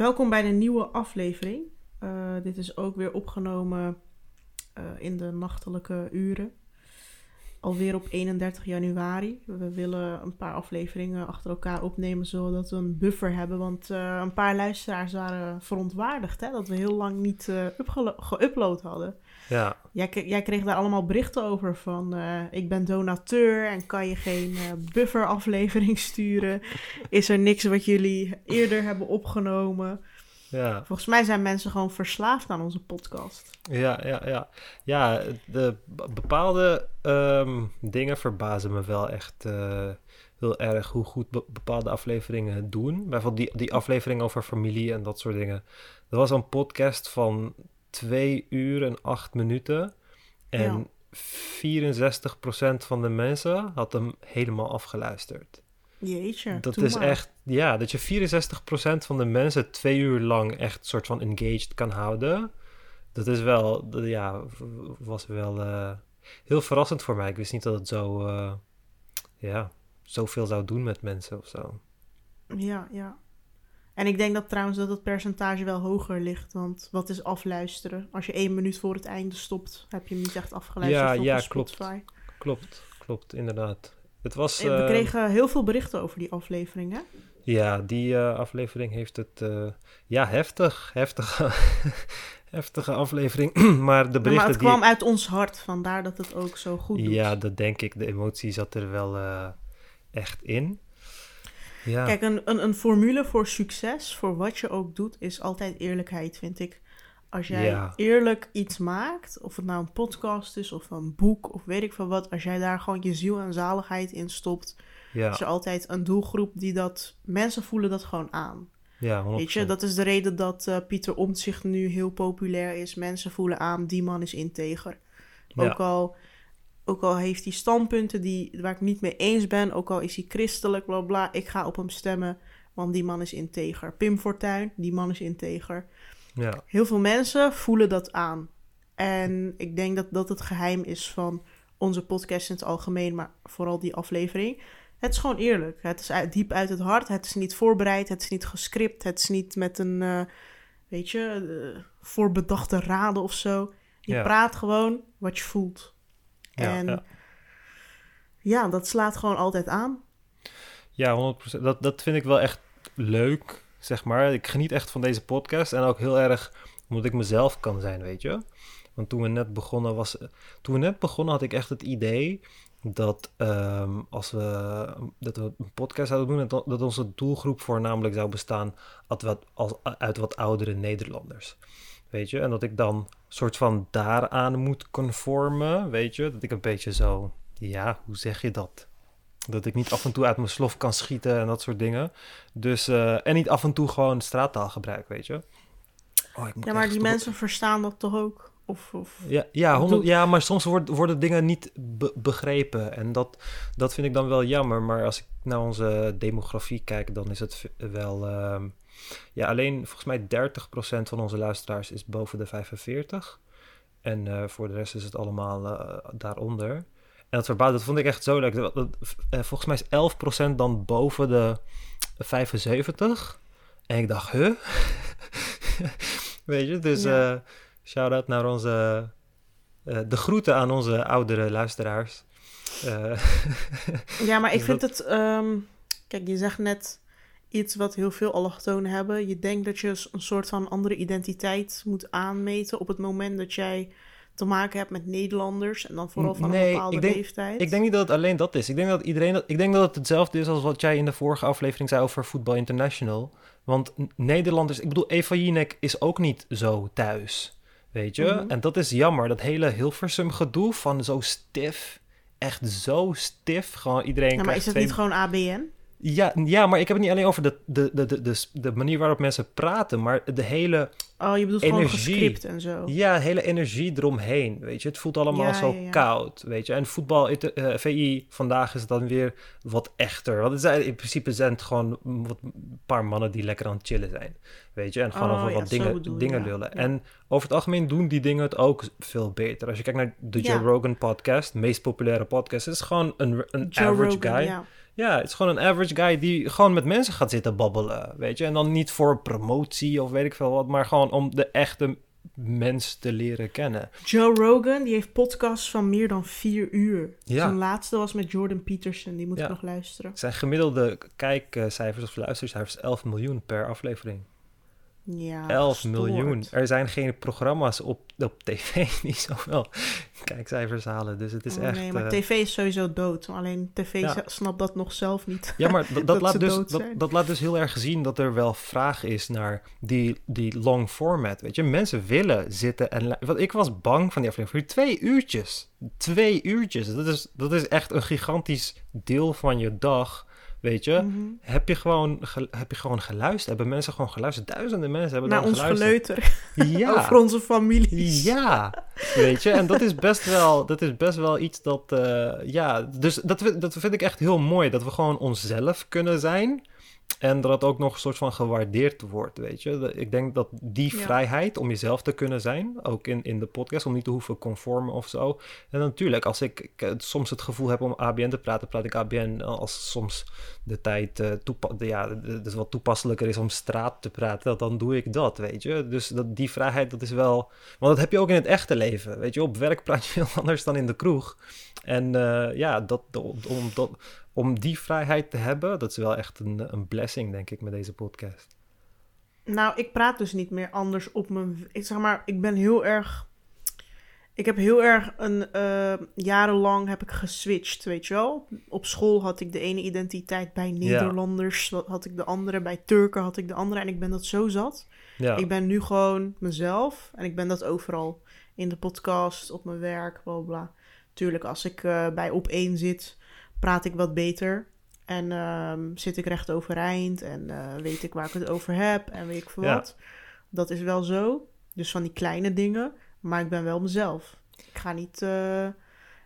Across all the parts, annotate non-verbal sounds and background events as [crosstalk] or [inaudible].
Welkom bij de nieuwe aflevering. Uh, dit is ook weer opgenomen uh, in de nachtelijke uren. Alweer op 31 januari. We willen een paar afleveringen achter elkaar opnemen, zodat we een buffer hebben. Want uh, een paar luisteraars waren verontwaardigd hè, dat we heel lang niet geüpload hadden. Ja. Jij, jij, kreeg daar allemaal berichten over van ik ben donateur en kan je geen buffer aflevering sturen? Is er niks wat jullie eerder hebben opgenomen? Ja. Volgens mij zijn mensen gewoon verslaafd aan onze podcast. Ja, ja, ja. Ja, de bepaalde um, dingen verbazen me wel echt uh, heel erg hoe goed be bepaalde afleveringen het doen. Bijvoorbeeld die, die aflevering over familie en dat soort dingen. Dat was een podcast van twee uur en acht minuten. En ja. 64% van de mensen had hem helemaal afgeluisterd. Jeetje, dat is maar. echt, ja, dat je 64% van de mensen twee uur lang echt soort van engaged kan houden. Dat is wel, ja, was wel uh, heel verrassend voor mij. Ik wist niet dat het zo, uh, ja, zoveel zou doen met mensen of zo. Ja, ja. En ik denk dat trouwens dat het percentage wel hoger ligt. Want wat is afluisteren? Als je één minuut voor het einde stopt, heb je hem niet echt afgeluisterd ja, ja, Spotify. Klopt, klopt, klopt, inderdaad. Het was, We uh, kregen heel veel berichten over die aflevering, hè? Ja, die uh, aflevering heeft het... Ja, heftig. Heftige, [laughs] heftige aflevering. [clears throat] maar de berichten maar het kwam die... uit ons hart, vandaar dat het ook zo goed doet. Ja, dat denk ik. De emotie zat er wel echt in. Ja. Kijk, een, een, een formule voor succes, voor wat je ook doet, is altijd eerlijkheid, vind ik. Als jij Ja. eerlijk iets maakt, of het nou een podcast is of een boek of weet ik veel wat, als jij daar gewoon je ziel en zaligheid in stopt, ja, is er altijd een doelgroep die dat, mensen voelen dat gewoon aan. ja, 100%. Weet je, dat is de reden dat eh, Pieter Omtzigt nu heel populair is. Mensen voelen aan, die man is integer. Ja. Ook, al, ook al heeft hij standpunten die, waar ik niet mee eens ben, ook al is hij christelijk, bla bla, ik ga op hem stemmen, want die man is integer. Pim Fortuyn, die man is integer. Ja, Heel veel mensen voelen dat aan. En ik denk dat dat het geheim is van onze podcast in het algemeen, maar vooral die aflevering. Het is gewoon eerlijk. Het is uit, diep uit het hart. Het is niet voorbereid. Het is niet gescript. Het is niet met een, eh, weet je, eh, voorbedachte raden of zo. Je Ja. praat gewoon wat je voelt. ja, en ja. ja, dat slaat gewoon altijd aan. Ja, 100%. Dat, dat vind ik wel echt leuk, zeg maar. Ik geniet echt van deze podcast en ook heel erg omdat ik mezelf kan zijn, weet je. Want toen we net begonnen was... Toen we net begonnen had ik echt het idee dat ehm, als we, dat we een podcast zouden doen... Dat, onze doelgroep voornamelijk zou bestaan uit wat, uit wat oudere Nederlanders. Weet je? En dat ik dan soort van daaraan moet conformen, weet je? Dat ik een beetje zo... Ja, hoe zeg je dat? Dat ik niet af en toe uit mijn slof kan schieten en dat soort dingen. Dus, eh, en niet af en toe gewoon straattaal gebruik, weet je. Oh, ik moet Ja, maar die stoppen. mensen verstaan dat toch ook? Of, of... Ja, ja, honderd, ja maar soms wordt, worden dingen niet be- begrepen. En dat, dat vind ik dan wel jammer. Maar als ik naar onze demografie kijk, dan is het wel... ehm, ja, alleen volgens mij 30% van onze luisteraars is boven de 45. En eh, voor de rest is het allemaal eh, daaronder. En dat verbaasde, dat vond ik echt zo leuk. Dat, dat- eh, volgens mij is 11% dan boven de 75. En ik dacht, huh? [laughs] Weet je, dus Ja. eh shout-out naar onze... eh, de groeten aan onze oudere luisteraars. [laughs] Ja, maar ik Dus vind dat- het... ehm, kijk, je zegt net iets wat heel veel allochtonen hebben. Je denkt dat je een soort van andere identiteit moet aanmeten... op het moment dat jij te maken hebt met Nederlanders... en dan vooral van Nee, een bepaalde ik denk- leeftijd. ik denk niet dat het alleen dat is. Ik denk dat iedereen dat, ik denk dat het hetzelfde is als wat jij in de vorige aflevering zei over Voetbal International. Want Nederlanders, ik bedoel, Eva Jinek is ook niet zo thuis. Weet je? Mhm. En dat is jammer. Dat hele Hilversum gedoe van zo stif. Echt zo stif. Gewoon iedereen Ja, maar krijgt is het twee- niet gewoon ABN? Ja, ja, maar ik heb het niet alleen over de, de, de, de, de, de manier waarop mensen praten, maar de hele, Oh, je bedoelt gewoon Energie. gescript en zo. ja, hele energie eromheen. Weet je, het voelt allemaal Ja, zo ja, koud. Weet je, en voetbal, eh, VI, vandaag is het dan weer wat echter. Want het zijn, in principe zijn het gewoon wat, een paar mannen die lekker aan het chillen zijn. Weet je, en gewoon Oh, over wat dingen, bedoel dingen lullen. En over het algemeen doen die dingen het ook veel beter. Als je kijkt naar de. Joe Rogan podcast, de meest populaire podcast, is gewoon een, een Joe average Rogan, guy. Ja. Het is gewoon een average guy die gewoon met mensen gaat zitten babbelen, weet je. En dan niet voor promotie of weet ik veel wat, maar gewoon om de echte mens te leren kennen. Joe Rogan, die heeft podcasts van meer dan vier uur. Ja. Zijn laatste was met Jordan Peterson, die moet Ja. ik nog luisteren. Zijn gemiddelde kijkcijfers of luistercijfers 11 miljoen per aflevering. Ja, 11 gestoord. miljoen. Er zijn geen programma's op, op tv [laughs] die zoveel kijkcijfers halen. Dus het is Oh, echt... nee, maar eh, tv is sowieso dood. Alleen tv Ja. [laughs] snapt dat nog zelf niet. Ja, maar [laughs] dat, dat, laat dus, dat, laat dus heel erg zien dat er wel vraag is naar die, die long format. Weet je, mensen willen zitten en. Want ik was bang van die aflevering. Twee uurtjes. Twee uurtjes. Dat is, dat is echt een gigantisch deel van je dag. Weet je, Mhm. heb, je gewoon, ge- heb je gewoon geluisterd? Hebben mensen gewoon geluisterd? Duizenden mensen hebben Naar dan ons geluisterd. geleuter Ja. [laughs] over onze families. Ja, weet je, en dat is best wel, dat is best wel iets dat, eh, ja, dus dat, dat vind ik echt heel mooi, dat we gewoon onszelf kunnen zijn en dat het ook nog een soort van gewaardeerd wordt, weet je. Ik denk dat die Ja. vrijheid om jezelf te kunnen zijn, ook in, in de podcast, om niet te hoeven conformen of zo. En natuurlijk, als ik, ik, eh, soms het gevoel heb om ABN te praten, praat ik ABN. Als soms de tijd eh, toepa- de- ja, dus wat toepasselijker is om straat te praten, dan doe ik dat, weet je. Dus dat, die vrijheid, dat is wel... Want dat heb je ook in het echte leven, weet je. Op werk praat je [laughs] heel anders dan in de kroeg. En eh, ja, dat, om, om, dat, om die vrijheid te hebben, dat is wel echt een, een blessing, denk ik, met deze podcast. Nou, ik praat dus niet meer anders op mijn... Ik zeg maar, ik ben heel erg... Ik heb heel erg een... eh, jarenlang heb ik geswitcht, weet je wel. Op school had ik de ene identiteit bij Nederlanders. Had ik de andere. Bij Turken had ik de andere. En ik ben dat zo zat. Ja, Ik ben nu gewoon mezelf. En ik ben dat overal. In de podcast, op mijn werk, bla bla, bla. Tuurlijk, als ik eh, bij op één zit, praat ik wat beter. En ehm, zit ik recht overeind. En eh, weet ik waar ik het over heb. En weet ik veel Ja. wat. Dat is wel zo. Dus van die kleine dingen. Maar ik ben wel mezelf. Ik ga niet eh,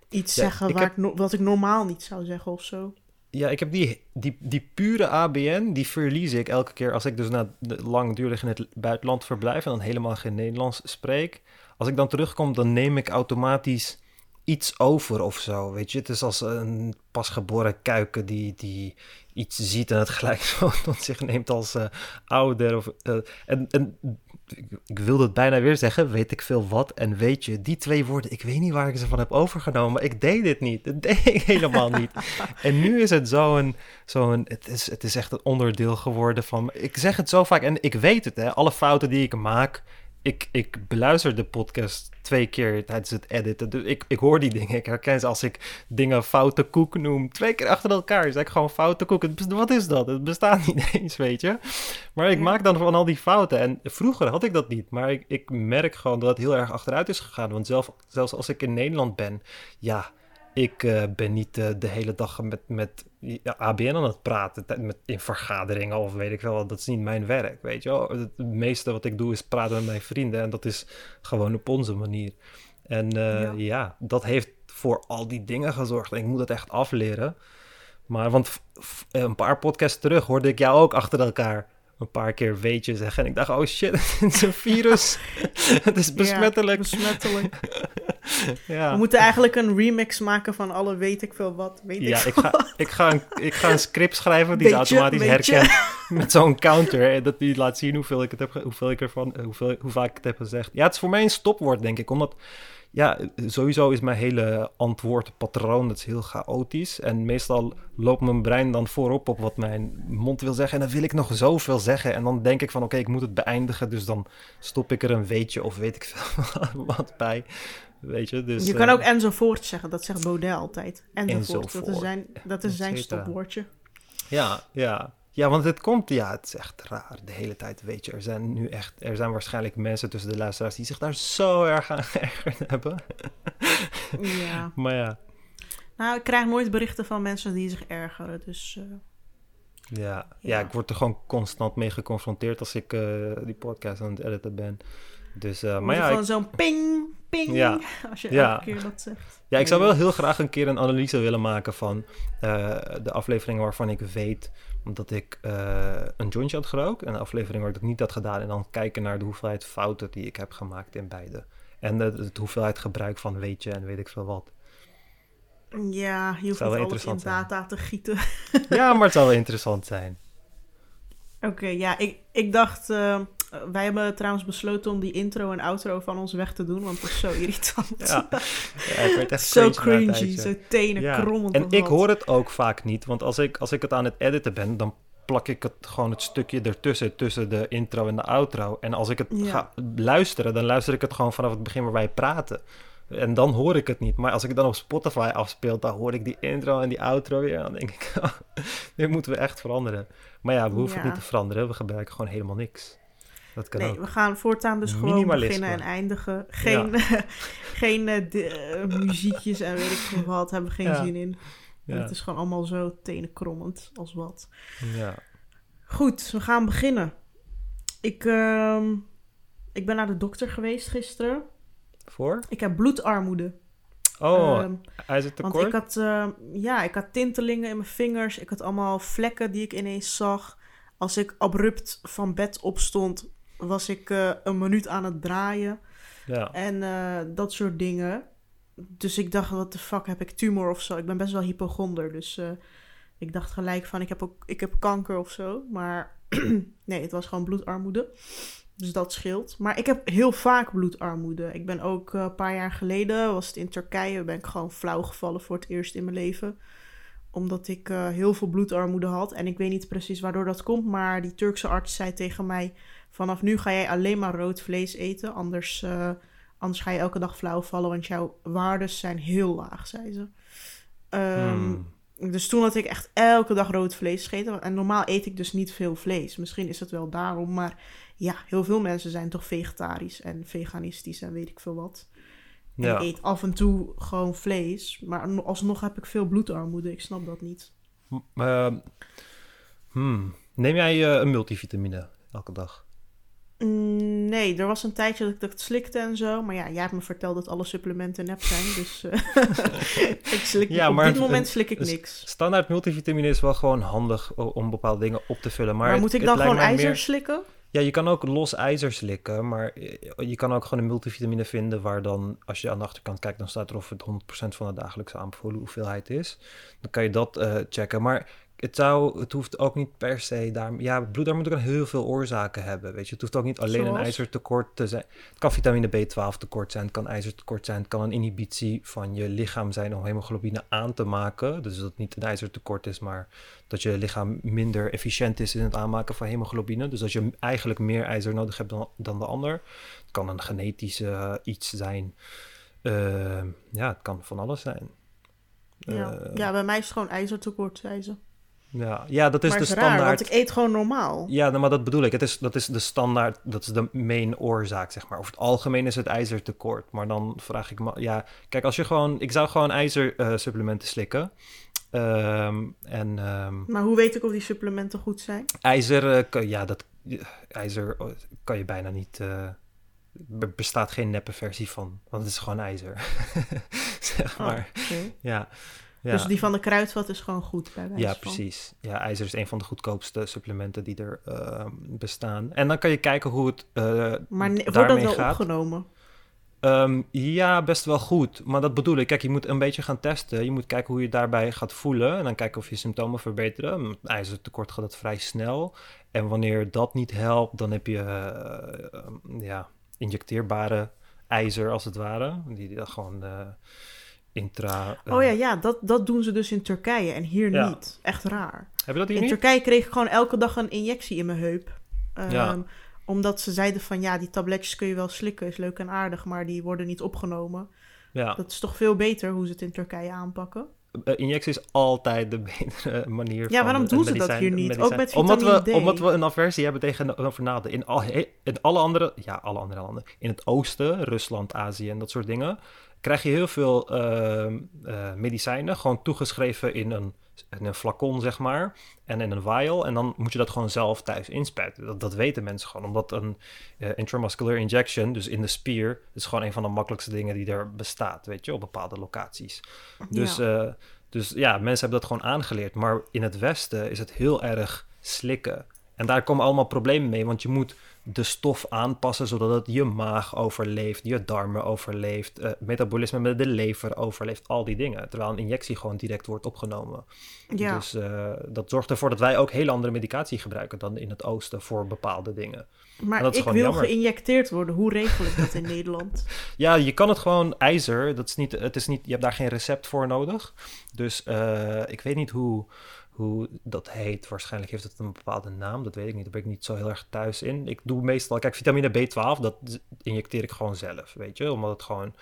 iets Ja, zeggen ik waar heb- ik no- wat ik normaal niet zou zeggen of zo. ja ik heb die, die, die pure ABN, die verlies ik elke keer als ik dus na langdurig in het buitenland verblijf en dan helemaal geen Nederlands spreek. Als ik dan terugkom, dan neem ik automatisch iets over of zo, weet je. Het is als een pasgeboren kuiken die, die iets ziet en het gelijk [laughs] zo tot zich neemt als eh, ouder. Of, eh, en, en ik, wilde het bijna weer zeggen, weet ik veel wat en weet je. Die twee woorden, ik weet niet waar ik ze van heb overgenomen, ik deed dit niet. [laughs] Dat deed ik helemaal niet. En nu is het zo'n, zo'n het, is, het is echt een onderdeel geworden van, ik zeg het zo vaak en ik weet het, hè, alle fouten die ik maak. Ik, ik beluister de podcast twee keer tijdens het editen. Dus ik, ik hoor die dingen. Ik herken ze als ik dingen foute koek noem. Twee keer achter elkaar zeg ik gewoon foute koek. Het Wat is dat? Het bestaat niet [laughs] eens, weet je. Maar ik maak dan van al die fouten. En vroeger had ik dat niet. Maar ik, ik merk gewoon dat het heel erg achteruit is gegaan. Want zelf, zelfs als ik in Nederland ben, ja, ik eh, ben niet eh, de hele dag met, met ABN aan het praten. Met, in vergaderingen of weet ik wel. wat. Dat is niet mijn werk, weet je wel. Het, meeste wat ik doe is praten met mijn vrienden. En dat is gewoon op onze manier. En eh, Ja. ja. dat heeft voor al die dingen gezorgd. En ik moet het echt afleren. Maar want een paar podcasts terug hoorde ik jou ook achter elkaar een paar keer weetje zeggen. En ik dacht, oh shit, [laughs] het is een virus. [laughs] het is besmettelijk. Ja, besmettelijk. [laughs] Ja, We moeten eigenlijk een remix maken van alle weet ik veel wat. Weet ik ja ik, ga, ik, ga een, ik ga een script schrijven die ze Beetje, automatisch beetje. herkent met zo'n counter. En dat die laat zien hoeveel ik het heb, hoeveel ik ervan, eh, hoeveel, hoe vaak ik het heb gezegd. Ja, het is voor mij een stopwoord, denk ik. Omdat, ja, sowieso is mijn hele antwoordpatroon, dat is heel chaotisch. En meestal loopt mijn brein dan voorop op wat mijn mond wil zeggen. En dan wil ik nog zoveel zeggen. En dan denk ik van, oké, ik moet het beëindigen. Dus dan stop ik er een weetje of weet ik [laughs] veel wat bij. Weet je, dus... je kan eh, ook enzovoort zeggen, dat zegt Baudet altijd. Enzovoort, dat is Enzovoort, zijn, dat is zijn stopwoordje. Ja, ja. Ja, want het komt, ja, het is echt raar. De hele tijd, weet je, er zijn nu echt, er zijn waarschijnlijk mensen tussen de luisteraars die zich daar zo erg aan [laughs] geërgerd hebben. Ja. Maar ja, Nou, ik krijg nooit berichten van mensen die zich ergeren, dus... eh, ja, ja. Ja. ik word er gewoon constant mee geconfronteerd als ik eh, die podcast aan het editen ben. Dus, we maar ja, gewoon ik- zo'n ping, ping, Ja. [laughs] als je Ja. elke keer dat zegt. Ja, ik zou wel heel graag een keer een analyse willen maken van de afleveringen waarvan ik weet dat ik eh, een jointje had gerookt en de aflevering waar ik dat niet had gedaan. En dan kijken naar de hoeveelheid fouten die ik heb gemaakt in beide. En de, de hoeveelheid gebruik van weetje en weet ik veel wat. Ja, je hoeft wel niet alles in zijn. data te gieten. Ja, maar het zou wel interessant zijn. [laughs] Oké, ja, ik, ik dacht... eh, wij hebben trouwens besloten om die intro en outro van ons weg te doen, want het is zo [laughs] irritant. Ja, ja werd echt [laughs] zo cringy, zo tenen Ja. krommend. En ik wat. hoor het ook vaak niet, want als ik, als ik het aan het editen ben, dan plak ik het gewoon het stukje ertussen, tussen de intro en de outro. En als ik het Ja. ga luisteren, dan luister ik het gewoon vanaf het begin waar wij praten. En dan hoor ik het niet. Maar als ik het dan op Spotify afspeel, dan hoor ik die intro en die outro weer. En dan denk ik, [laughs] dit moeten we echt veranderen. Maar ja, we hoeven het niet te veranderen. We gebruiken gewoon helemaal niks. Dat kan Nee, ook. we gaan voortaan dus gewoon beginnen en eindigen. Geen, [laughs] geen eh, de- eh, muziekjes en weet ik veel wat. Hebben we geen Ja. zin in. Ja, Het is gewoon allemaal zo tenenkrommend als wat. ja. Goed, we gaan beginnen. Ik, ehm, ik ben naar de dokter geweest gisteren. Voor? Ik heb bloedarmoede. Oh, Ehm, ijzertekort? want ik had, ehm, ja, ik had tintelingen in mijn vingers. Ik had allemaal vlekken die ik ineens zag. Als ik abrupt van bed opstond, was ik eh, een minuut aan het draaien. Ja. En eh, dat soort dingen. Dus ik dacht, wat de fuck, heb ik tumor of zo? Ik ben best wel hypochonder, dus eh, ik dacht gelijk van, ik heb, ook, ik heb kanker of zo. Maar [clears throat] nee, het was gewoon bloedarmoede. Dus dat scheelt. Maar ik heb heel vaak bloedarmoede. Ik ben ook een paar jaar geleden, was het in Turkije, ben ik gewoon flauw gevallen voor het eerst in mijn leven. Omdat ik heel veel bloedarmoede had. En ik weet niet precies waardoor dat komt, maar die Turkse arts zei tegen mij... Vanaf nu ga jij alleen maar rood vlees eten, anders, eh, anders ga je elke dag flauw vallen, want jouw waardes zijn heel laag, zei ze. Ehm, Hmm. Dus toen had ik echt elke dag rood vlees gegeten. En normaal eet ik dus niet veel vlees. Misschien is het wel daarom, maar ja, heel veel mensen zijn toch vegetarisch en veganistisch en weet ik veel wat. Ja. ik eet af en toe gewoon vlees, maar alsnog heb ik veel bloedarmoede. Ik snap dat niet. Ehm, hmm. Neem jij eh, een multivitamine elke dag? Mm, Nee, er was een tijdje dat ik dat slikte en zo. Maar ja, jij hebt me verteld dat alle supplementen nep zijn. Dus eh, [laughs] ik slik, Ja, op dit een- moment slik ik niks. Standaard multivitamine is wel gewoon handig om bepaalde dingen op te vullen. Maar, Maar, het- moet ik dan gewoon ijzer meer- slikken? Ja, je kan ook los ijzer slikken, maar je kan ook gewoon een multivitamine vinden waar dan, als je aan de achterkant kijkt, dan staat er of het 100% van de dagelijkse aanbevolen hoeveelheid is. Dan kan je dat eh, checken. Maar het, zou, het hoeft ook niet per se daar. Ja, bloedarmoede kan heel veel oorzaken hebben. Weet je, het hoeft ook niet alleen een ijzertekort te zijn. Het kan vitamine B12 tekort zijn, het kan ijzertekort zijn, het kan een inhibitie van je lichaam zijn om hemoglobine aan te maken. Dus dat het niet een ijzertekort is, maar dat je lichaam minder efficiënt is in het aanmaken van hemoglobine. Dus dat je eigenlijk meer ijzer nodig hebt dan, dan de ander. Het kan een genetische eh, iets zijn. Eh, ja, het kan van alles zijn. Ja. Eh, ja, bij mij is het gewoon ijzertekort, zei ze. Ja, ja, dat is maar de is raar, standaard. want ik eet gewoon normaal. Ja, nou, maar dat bedoel ik. Het is, dat is de standaard, dat is de main oorzaak, zeg maar. Over het algemeen is het ijzertekort. Maar dan vraag ik me, ja, kijk, als je gewoon, ik zou gewoon ijzersupplementen slikken. Ehm, en ehm, Maar hoe weet ik of die supplementen goed zijn? ijzer, eh, kan, ja, dat, ijzer eh, kan je bijna niet, eh, er bestaat geen neppe versie van, want het is gewoon ijzer. [laughs] zeg Oh, maar, ja. Ja. Dus die van de kruidvat is gewoon goed bij wijze Ja, van. precies. Ja, ijzer is een van de goedkoopste supplementen die er eh, bestaan. En dan kan je kijken hoe het eh Maar wordt dat daarmee wel gaat. opgenomen? Ehm, ja, best wel goed. Maar dat bedoel ik. Kijk, je moet een beetje gaan testen. Je moet kijken hoe je daarbij gaat voelen. En dan kijken of je symptomen verbeteren. Met ijzertekort gaat dat vrij snel. En wanneer dat niet helpt, dan heb je eh, ehm, ja, injecteerbare ijzer als het ware. Die, die dat gewoon eh, intra... eh, Oh ja, ja dat, dat doen ze dus in Turkije en hier Ja. niet. Echt raar. Heb je dat hier In niet? Turkije kreeg ik gewoon elke dag een injectie in mijn heup. Ehm, Ja. Omdat ze zeiden van ja, die tabletjes kun je wel slikken, is leuk en aardig, maar die worden niet opgenomen. Ja. Dat is toch veel beter hoe ze het in Turkije aanpakken. Eh, injectie is altijd de [laughs] betere manier Ja, waarom doen ze dat hier niet? medicijn. Ook met omdat we, D. omdat we een aversie hebben tegenover naden. In, al, in alle andere, ja, alle andere landen. In het oosten, Rusland, Azië en dat soort dingen. Krijg je heel veel ehm, eh, medicijnen gewoon toegeschreven in een, in een flacon, zeg maar, en in een vial. En dan moet je dat gewoon zelf thuis inspuiten. Dat, dat weten mensen gewoon, omdat een uh, intramuscular injection, dus in de spier, is gewoon een van de makkelijkste dingen die er bestaat, weet je, op bepaalde locaties. Dus ja. Uh, dus ja, mensen hebben dat gewoon aangeleerd. Maar in het Westen is het heel erg slikken. En daar komen allemaal problemen mee, want je moet de stof aanpassen zodat het je maag overleeft, je darmen overleeft, uh, metabolisme met de lever overleeft, al die dingen. Terwijl een injectie gewoon direct wordt opgenomen. Ja. Dus uh, dat zorgt ervoor dat wij ook hele andere medicatie gebruiken dan in het oosten voor bepaalde dingen. Maar ik wil jammer. geïnjecteerd worden. Hoe regel ik dat in [laughs] Nederland? Ja, je kan het gewoon ijzer. Dat is niet, het is niet, je hebt daar geen recept voor nodig. Dus uh, ik weet niet hoe hoe dat heet. Waarschijnlijk heeft het een bepaalde naam, dat weet ik niet. Daar ben ik niet zo heel erg thuis in. Ik doe meestal, kijk, vitamine B12, dat injecteer ik gewoon zelf, weet je. Omdat het gewoon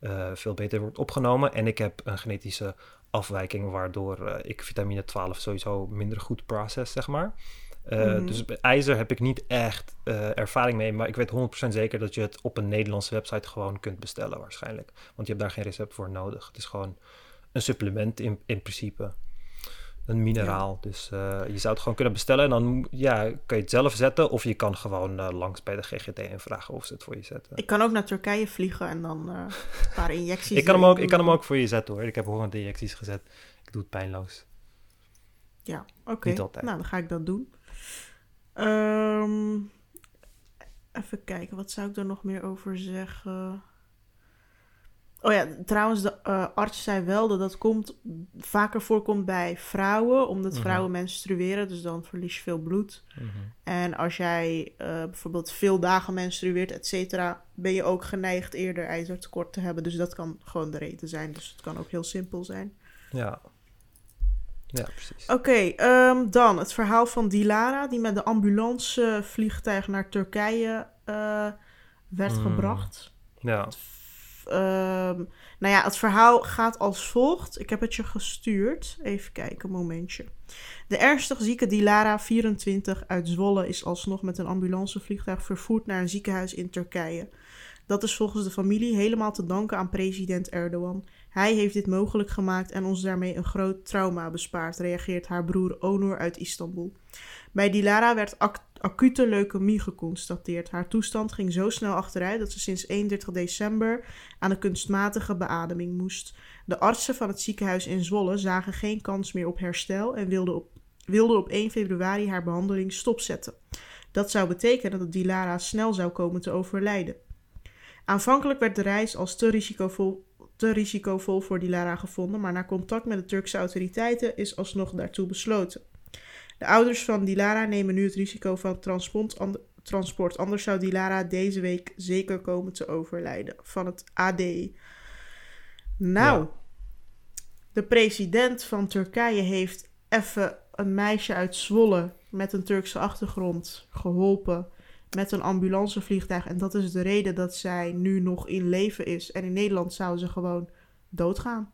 uh, veel beter wordt opgenomen. En ik heb een genetische afwijking, waardoor uh, ik vitamine 12 sowieso minder goed process, zeg maar. Uh, mm. Dus ijzer heb ik niet echt ervaring mee, maar ik weet 100% zeker dat je het op een Nederlandse website gewoon kunt bestellen, waarschijnlijk. Want je hebt daar geen recept voor nodig. Het is gewoon een supplement in, in principe een mineraal. Dus uh, je zou het gewoon kunnen bestellen en dan ja, kan je het zelf zetten. Of je kan gewoon uh, langs bij de GGD en vragen of ze het voor je zetten. Ik kan ook naar Turkije vliegen en dan uh, een paar [laughs] injecties ik, kan hem ook, ik kan hem ook voor je zetten hoor. Ik heb honderd injecties gezet. Ik doe het pijnloos. Ja, oké. Okay. Nou, dan ga ik dat doen. Um, even kijken, wat zou ik er nog meer over zeggen? Oh ja, trouwens, de uh, arts zei wel dat dat komt, vaker voorkomt bij vrouwen, omdat mhm. vrouwen menstrueren, dus dan verlies je veel bloed. Mhm. En als jij uh, bijvoorbeeld veel dagen menstrueert, et cetera, ben je ook geneigd eerder ijzertekort te hebben. Dus dat kan gewoon de reden zijn. Dus het kan ook heel simpel zijn. Ja. Ja, precies. Oké, okay, um, dan het verhaal van Dilara, die met de ambulance vliegtuig naar Turkije uh, werd mm. gebracht. Ja um, nou ja, het verhaal gaat als volgt. Ik heb het je gestuurd. Even kijken, een momentje. De ernstig zieke Dilara, 24, uit Zwolle, is alsnog met een ambulancevliegtuig vervoerd naar een ziekenhuis in Turkije. Dat is volgens de familie helemaal te danken aan president Erdogan. Hij heeft dit mogelijk gemaakt en ons daarmee een groot trauma bespaard, reageert haar broer Onur uit Istanbul. Bij Dilara werd acute leukemie geconstateerd. Haar toestand ging zo snel achteruit dat ze sinds 31 december aan een kunstmatige beademing moest. De artsen van het ziekenhuis in Zwolle zagen geen kans meer op herstel en wilden op, wilden op 1 februari haar behandeling stopzetten. Dat zou betekenen dat Dilara snel zou komen te overlijden. Aanvankelijk werd de reis als te risicovol, te risicovol voor Dilara gevonden, maar na contact met de Turkse autoriteiten is alsnog daartoe besloten. De ouders van Dilara nemen nu het risico van transport. Anders zou Dilara deze week zeker komen te overlijden. Van het AD. Nou, de president van Turkije heeft even een meisje uit Zwolle met een Turkse achtergrond geholpen met een ambulancevliegtuig. En dat is de reden dat zij nu nog in leven is. En in Nederland zou ze gewoon doodgaan.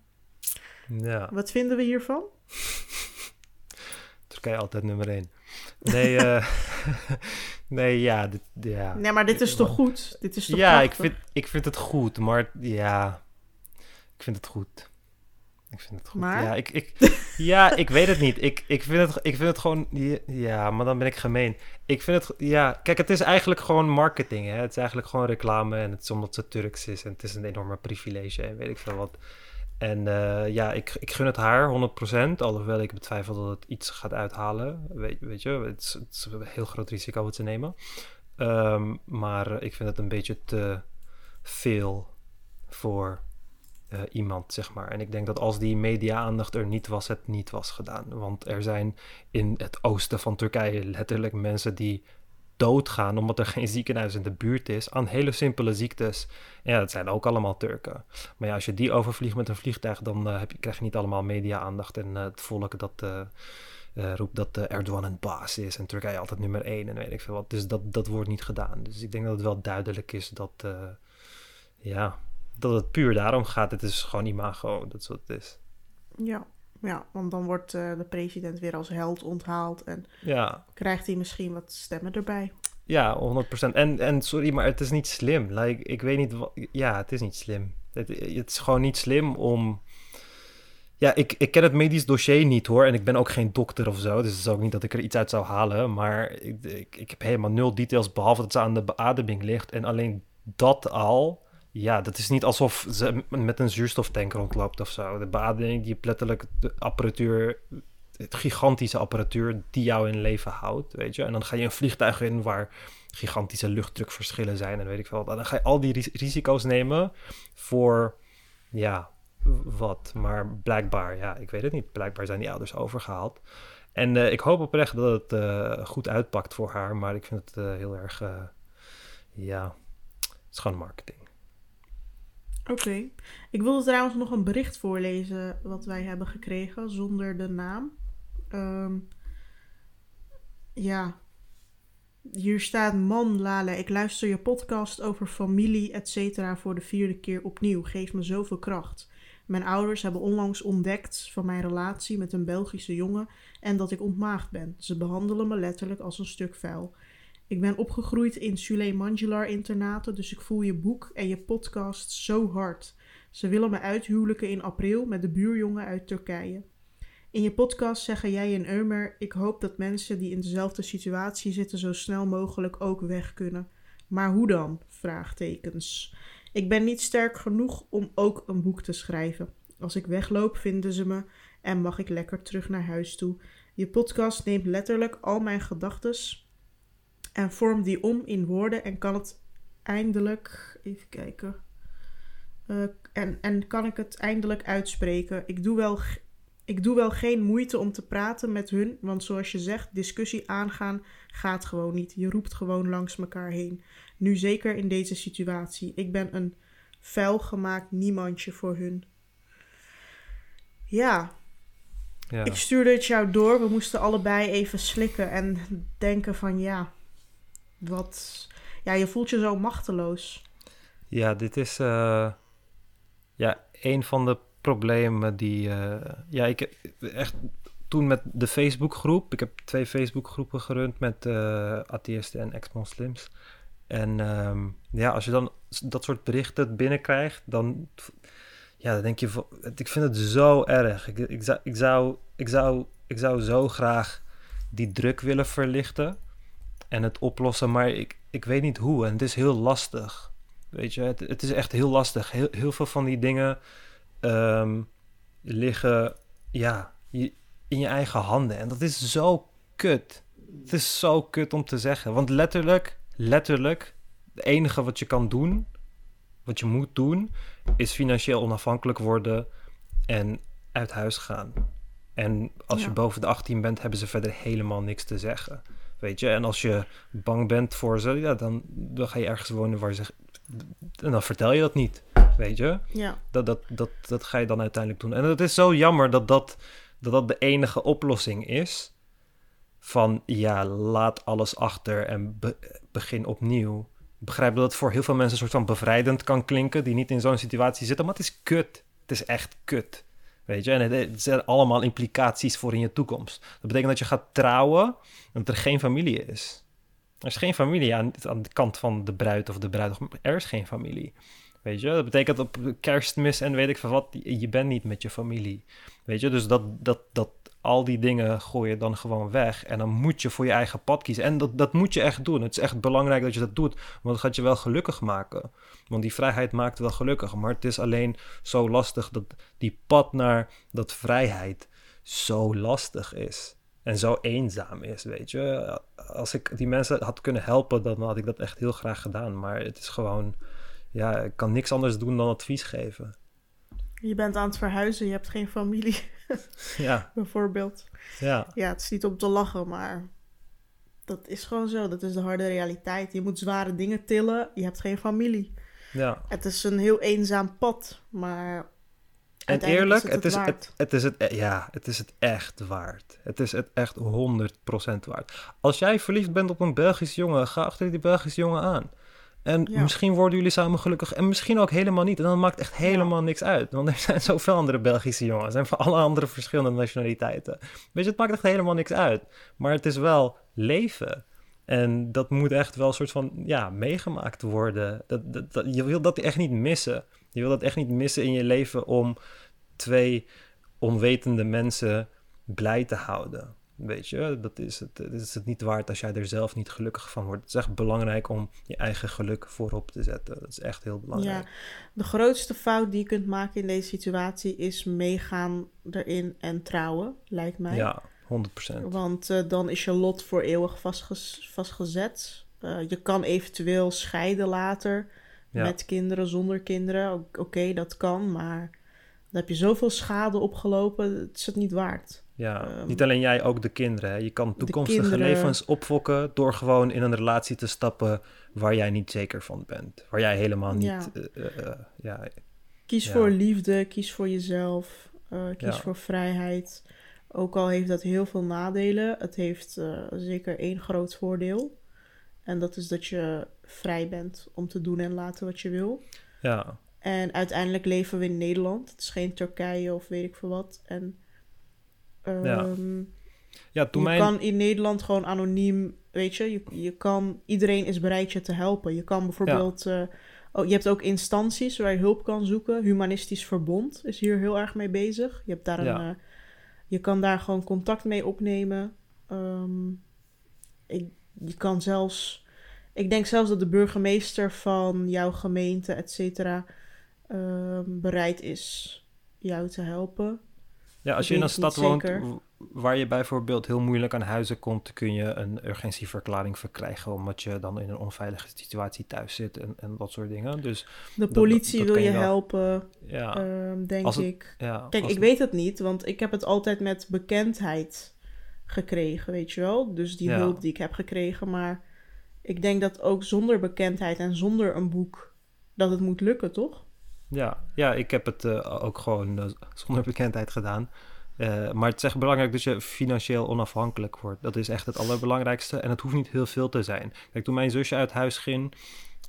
Ja. Wat vinden we hiervan? [laughs] Turkije altijd nummer één. Nee, uh, [laughs] nee, ja, dit, ja. Nee, maar dit is toch goed? Dit is toch ja, ik vind, ik vind het goed, maar ja, ik vind het goed. Ik vind het goed. Maar? Ja, ik, ik, [laughs] ja, ik weet het niet. Ik, ik, vind het, ik vind het gewoon... Ja, maar dan ben ik gemeen. Ik vind het... Ja, kijk, het is eigenlijk gewoon marketing. Hè? Het is eigenlijk gewoon reclame. En het is omdat ze Turks is. En het is een enorme privilege. En weet ik veel wat. En uh, ja, ik, ik gun het haar 100%. Alhoewel ik betwijfel dat het iets gaat uithalen. Weet, weet je, het is, een heel groot risico ze nemen. Um, maar ik vind het een beetje te veel voor uh, iemand, zeg maar. En ik denk dat als die media-aandacht er niet was, het niet was gedaan. Want er zijn in het oosten van Turkije letterlijk mensen die doodgaan omdat er geen ziekenhuis in de buurt is aan hele simpele ziektes. En ja, dat zijn ook allemaal Turken. Maar ja, als je die overvliegt met een vliegtuig, dan uh, heb je, krijg je niet allemaal media-aandacht en uh, het volk dat uh, roept dat Erdogan een baas is en Turkije altijd nummer één en weet ik veel wat. Dus dat, dat wordt niet gedaan. Dus ik denk dat het wel duidelijk is dat, ja, dat het puur daarom gaat. Het is gewoon imago, dat is wat het is. Ja. Ja, want dan wordt uh, de president weer als held onthaald en ja. krijgt hij misschien wat stemmen erbij. Ja, 100%. En, en sorry, maar het is niet slim. Like, ik weet niet wat. Ja, het is niet slim. Het, het is gewoon niet slim om... Ja, ik, ik ken het medisch dossier niet hoor. En ik ben ook geen dokter of zo. Dus het is ook niet dat ik er iets uit zou halen. Maar ik, ik, ik heb helemaal nul details. Behalve dat ze aan de beademing ligt. En alleen dat al. Ja, dat is niet alsof ze met een zuurstoftank rondloopt of zo. De beademing, die letterlijk de apparatuur. Het gigantische apparatuur die jou in leven houdt. Weet je. En dan ga je een vliegtuig in waar gigantische luchtdrukverschillen zijn. En weet ik veel. wat. Dan ga je al die ris- risico's nemen voor. Ja, wat. Maar blijkbaar, ja, ik weet het niet. Blijkbaar zijn die ouders overgehaald. En eh, ik hoop oprecht dat het eh, goed uitpakt voor haar. Maar ik vind het eh, heel erg, ja, het is gewoon marketing. Oké. Ik wilde trouwens nog een bericht voorlezen wat wij hebben gekregen zonder de naam. Ehm, ja. Hier staat man Lale, ik luister je podcast over familie et cetera voor de vierde keer opnieuw. Geeft me zoveel kracht. Mijn ouders hebben onlangs ontdekt van mijn relatie met een Belgische jongen en dat ik ontmaagd ben. Ze behandelen me letterlijk als een stuk vuil. Ik ben opgegroeid in Sule internaten, dus ik voel je boek en je podcast zo hard. Ze willen me uithuwelijken in april met de buurjongen uit Turkije. In je podcast zeggen jij en Ömer: Ik hoop dat mensen die in dezelfde situatie zitten zo snel mogelijk ook weg kunnen. Maar hoe dan? Vraagtekens. Ik ben niet sterk genoeg om ook een boek te schrijven. Als ik wegloop, vinden ze me en mag ik lekker terug naar huis toe. Je podcast neemt letterlijk al mijn gedachten en vormt die om in woorden en kan het eindelijk. Even kijken. Eh, en, en kan ik het eindelijk uitspreken. Ik doe, wel, ik doe wel geen moeite om te praten met hun, want zoals je zegt, discussie aangaan gaat gewoon niet. Je roept gewoon langs elkaar heen. Nu zeker in deze situatie. Ik ben een vuilgemaakt niemandje voor hun. Ja, Ja, ik stuurde het jou door. We moesten allebei even slikken en denken van ja, wat... Ja, je voelt je zo machteloos. ja dit is eh, ja, een van de problemen die... eh, ja, ik echt toen met de Facebookgroep... Ik heb twee Facebookgroepen gerund met eh atheïsten en ex-moslims. En ehm, ja, als je dan dat soort berichten binnenkrijgt, dan, ja, dan denk je, ik vind het zo erg. Ik, ik, zou, ik, zou, ik, zou, ik zou zo graag die druk willen verlichten en het oplossen, maar ik, ik weet niet hoe. En het is heel lastig. Weet je, het, het is echt heel lastig. Heel, heel veel van die dingen ehm, liggen, ja, je- in je eigen handen. En dat is zo kut. Het is zo kut om te zeggen. Want letterlijk, letterlijk, het enige wat je kan doen, wat je moet doen, is financieel onafhankelijk worden en uit huis gaan. En als je boven de 18 bent, hebben ze verder helemaal niks te zeggen. Weet je, en als je bang bent voor ze, ja, dan, dan ga je ergens wonen waar ze. En dan vertel je dat niet. Weet je, Ja, dat, dat, dat, dat ga je dan uiteindelijk doen. En het is zo jammer dat dat, dat, dat de enige oplossing is. Van ja, laat alles achter en be- begin opnieuw. Ik begrijp dat het voor heel veel mensen een soort van bevrijdend kan klinken, die niet in zo'n situatie zitten, maar het is kut. Het is echt kut. Weet je, en het, zijn allemaal implicaties voor in je toekomst. Dat betekent dat je gaat trouwen en dat er geen familie is. Er is geen familie aan, aan de kant van de bruid of de bruidegom. Er is geen familie. Weet je, dat betekent op kerstmis en weet ik veel wat, je je bent niet met je familie. Weet je, dus dat, dat, dat, al die dingen gooi je dan gewoon weg. En dan moet je voor je eigen pad kiezen. En dat, dat moet je echt doen. Het is echt belangrijk dat je dat doet, want dat gaat je wel gelukkig maken. Want die vrijheid maakt wel gelukkig. Maar het is alleen zo lastig dat die pad naar dat vrijheid zo lastig is. En zo eenzaam is, weet je. Als ik die mensen had kunnen helpen, dan had ik dat echt heel graag gedaan. Maar het is gewoon, ja, ik kan niks anders doen dan advies geven. je bent aan het verhuizen, je hebt geen familie, [laughs] Ja, bijvoorbeeld. ja, Ja, het is niet om te lachen, maar dat is gewoon zo. Dat is de harde realiteit. Je moet zware dingen tillen, je hebt geen familie. ja. Het is een heel eenzaam pad, maar En eerlijk, is het is het, het is het, ja, het is het echt waard. Het is het echt 100% waard. Als jij verliefd bent op een Belgisch jongen, ga achter die Belgische jongen aan. En Ja. misschien worden jullie samen gelukkig en misschien ook helemaal niet. En dan maakt echt helemaal niks uit. Want er zijn zoveel andere Belgische jongens. En van alle andere verschillende nationaliteiten. Weet je, het maakt echt helemaal niks uit. Maar het is wel leven. En dat moet echt wel een soort van, ja, meegemaakt worden. Dat, dat, dat, je wil dat echt niet missen. Je wil dat echt niet missen in je leven om twee onwetende mensen blij te houden. Weet je, dat is het, dat is het niet waard als jij er zelf niet gelukkig van wordt. Het is echt belangrijk om je eigen geluk voorop te zetten. Dat is echt heel belangrijk. Ja, de grootste fout die je kunt maken in deze situatie is meegaan erin en trouwen, lijkt mij. Ja, 100%. Want uh, dan is je lot voor eeuwig vastgez vastgezet. Uh, je kan eventueel scheiden later. Ja. Met kinderen, zonder kinderen. Oké, okay, dat kan, maar dan heb je zoveel schade opgelopen. Het is het niet waard. Ja, um, niet alleen jij, ook de kinderen. Hè? Je kan toekomstige kinderen... levens opfokken door gewoon in een relatie te stappen waar jij niet zeker van bent. Waar jij helemaal niet. Ja. Uh, ja. Kies ja. voor liefde, kies voor jezelf, kies voor vrijheid. Ook al heeft dat heel veel nadelen, het heeft zeker één groot voordeel. En dat is dat je vrij bent om te doen en laten wat je wil. Ja. En uiteindelijk leven we in Nederland. Het is geen Turkije of weet ik veel wat. En ja. Ja, toen je mijn... kan in Nederland gewoon anoniem, weet je, je, je kan, iedereen is bereid je te helpen. Je kan bijvoorbeeld, ja. uh, oh, je hebt ook instanties waar je hulp kan zoeken. Humanistisch Verbond is hier heel erg mee bezig. Je hebt daar een, ja. uh, je kan daar gewoon contact mee opnemen. Um, ik, je kan zelfs, ik denk zelfs dat de burgemeester van jouw gemeente, et cetera, uh, bereid is jou te helpen. Ja, als je in een stad woont waar je bijvoorbeeld heel moeilijk aan huizen komt, kun je een urgentieverklaring verkrijgen, omdat je dan in een onveilige situatie thuis zit en, en dat soort dingen. Dus de politie dat, dat, dat wil je, helpen, ja. um, denk het, ik. Ja, Kijk, ik het... weet het niet, want ik heb het altijd met bekendheid gekregen, weet je wel. Dus die ja. hulp die ik heb gekregen, maar ik denk dat ook zonder bekendheid en zonder een boek dat het moet lukken, toch? Ja, ja ik heb het uh, ook gewoon uh, zonder bekendheid gedaan. Uh, maar het is echt belangrijk dat je financieel onafhankelijk wordt. Dat is echt het allerbelangrijkste. En het hoeft niet heel veel te zijn. Kijk, toen mijn zusje uit huis ging,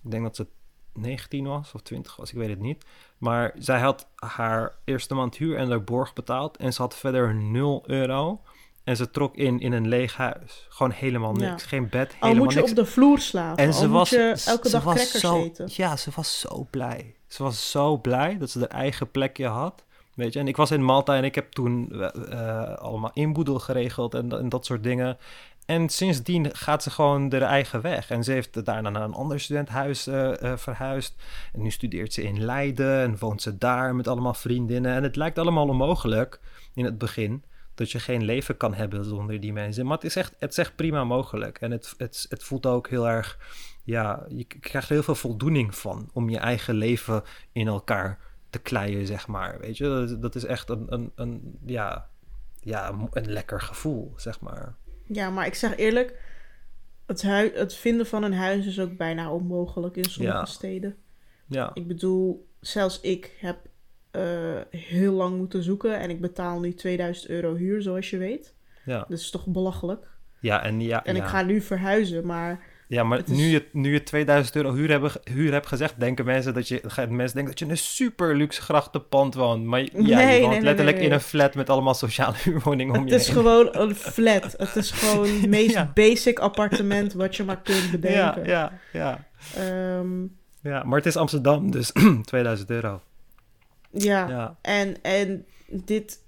ik denk dat ze 19 was of 20 was, ik weet het niet. Maar zij had haar eerste maand huur en de borg betaald. En ze had verder 0 euro. En ze trok in in een leeg huis. Gewoon helemaal niks. Ja. Geen bed, helemaal Al moet je niks. op de vloer slapen. En ze was, elke dag crackers zo, eten. Ja, ze was zo blij. Ze was zo blij dat ze haar eigen plekje had. Weet je, en ik was in Malta en ik heb toen uh, allemaal inboedel geregeld en, en, dat soort dingen. En sindsdien gaat ze gewoon haar eigen weg. En ze heeft daarna naar een ander studenthuis uh, uh, verhuisd. En nu studeert ze in Leiden en woont ze daar met allemaal vriendinnen. En het lijkt allemaal onmogelijk in het begin dat je geen leven kan hebben zonder die mensen. Maar het is echt, het is echt prima mogelijk. En het, het, het voelt ook heel erg, ja, je krijgt er heel veel voldoening van om je eigen leven in elkaar te kleien, zeg maar. Weet je, dat, dat is echt een, een, een, ja, ja, een lekker gevoel, zeg maar. Ja, maar ik zeg eerlijk, het, hui- het vinden van een huis is ook bijna onmogelijk in sommige Ja. steden. Ja, Ik bedoel, zelfs ik heb eh, heel lang moeten zoeken en ik betaal nu 2000 euro huur, zoals je weet. ja. Dat is toch belachelijk? Ja, en ja, En ja. ik ga nu verhuizen, maar Ja, maar Het is- nu, je, nu je 2000 euro huur, hebben, huur hebt gezegd, denken mensen dat je, mensen denken dat je in een super luxe grachtenpand woont. Maar ja, Nee, je woont nee, letterlijk in een flat met allemaal sociale [laughs] huurwoningen om het je is heen. gewoon een flat. Het is gewoon het [laughs] meest Ja. basic appartement wat je maar kunt Ja, bedenken. ja, ja, Ehm, ja. Maar het is Amsterdam, dus [clears throat] 2000 euro. Ja. Ja, En, en dit,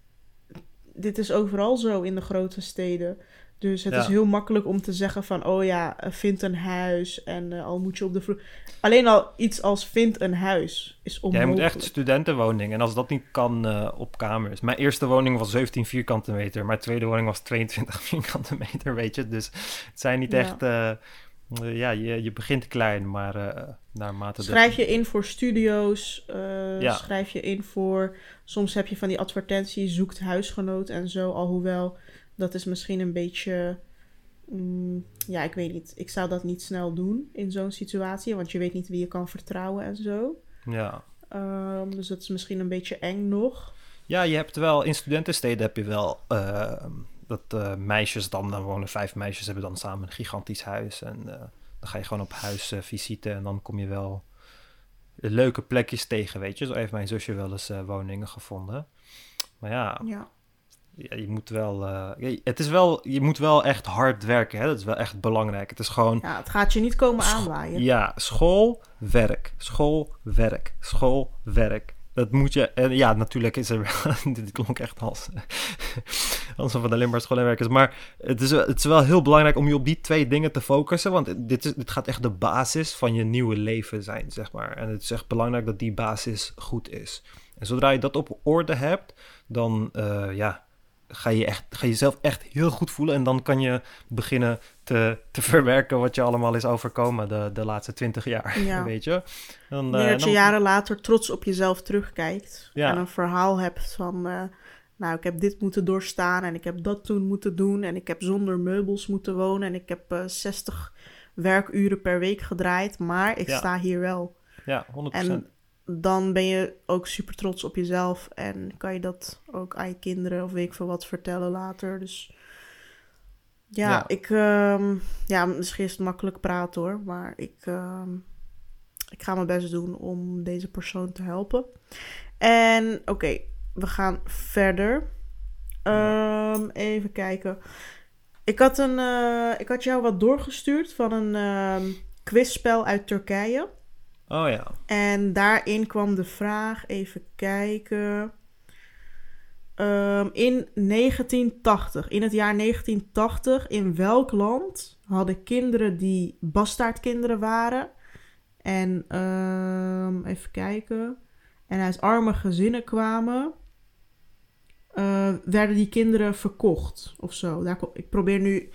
dit is overal zo in de grote steden. Dus het Ja. is heel makkelijk om te zeggen van... oh ja, eh, vind een huis en eh, al moet je op de vloer... Alleen al iets als vind een huis is jij onmogelijk. moet echt studentenwoning. En als dat niet kan eh, op kamers. Mijn eerste woning was 17 vierkante meter. Mijn tweede woning was 22 vierkante meter, weet je. Dus het zijn niet Ja. echt... eh, ja, je, je begint klein, maar eh naarmate... Schrijf je in voor studio's, eh, Ja. schrijf je in voor... Soms heb je van die advertentie, zoekt huisgenoot en zo. Alhoewel, dat is misschien een beetje... mm, ja, ik weet niet. Ik zou dat niet snel doen in zo'n situatie. Want je weet niet wie je kan vertrouwen en zo. Ja. Ehm, dus dat is misschien een beetje eng nog. Ja, je hebt wel in studentensteden heb je wel eh, dat eh, meisjes dan, dan wonen vijf meisjes, hebben dan samen een gigantisch huis. En eh, dan ga je gewoon op huisvisite en dan kom je wel leuke plekjes tegen, weet je. Zo heeft mijn zusje wel eens eh, woningen gevonden. Maar ja, Ja. ja, je moet wel, eh, het is wel, je moet wel echt hard werken. Hè? Dat is wel echt belangrijk. Het is gewoon, Ja, het gaat je niet komen aanwaaien. ja, school, werk, school, werk, school, werk. Dat moet je, en ja, natuurlijk is er, [laughs] dit klonk echt als, [laughs] als van de Limburg school en werk is. Maar het is, het is wel heel belangrijk om je op die twee dingen te focussen. Want dit, is, dit gaat echt de basis van je nieuwe leven zijn, zeg maar. En het is echt belangrijk dat die basis goed is. En zodra je dat op orde hebt, dan eh, ja, ga je, echt, ga je jezelf echt heel goed voelen. En dan kan je beginnen te, te verwerken wat je allemaal is overkomen de, de laatste twintig jaar. Ja. [laughs] Weet je? Dan, Ik eh, dat je dan- jaren later trots op jezelf terugkijkt. Ja. En een verhaal hebt van... eh, nou, ik heb dit moeten doorstaan en ik heb dat toen moeten doen... en ik heb zonder meubels moeten wonen... en ik heb eh 60 werkuren per week gedraaid... maar ik Ja. sta hier wel. Ja, 100%. En dan ben je ook super trots op jezelf... en kan je dat ook aan je kinderen of weet ik veel wat vertellen later. Dus ja, Ja. ik... ehm, ja, misschien is het makkelijk praten hoor... maar ik... ehm, ik ga mijn best doen om deze persoon te helpen. En oké, we gaan verder. Ehm, even kijken. Ik had, een, eh, ik had jou wat doorgestuurd van een ehm, quizspel uit Turkije. Oh ja. En daarin kwam de vraag, even kijken. Ehm, in 1980, in het jaar 1980, in welk land hadden kinderen die bastaardkinderen waren en ehm, even kijken, en uit arme gezinnen kwamen, eh, werden die kinderen verkocht of zo. Daar, ik probeer nu,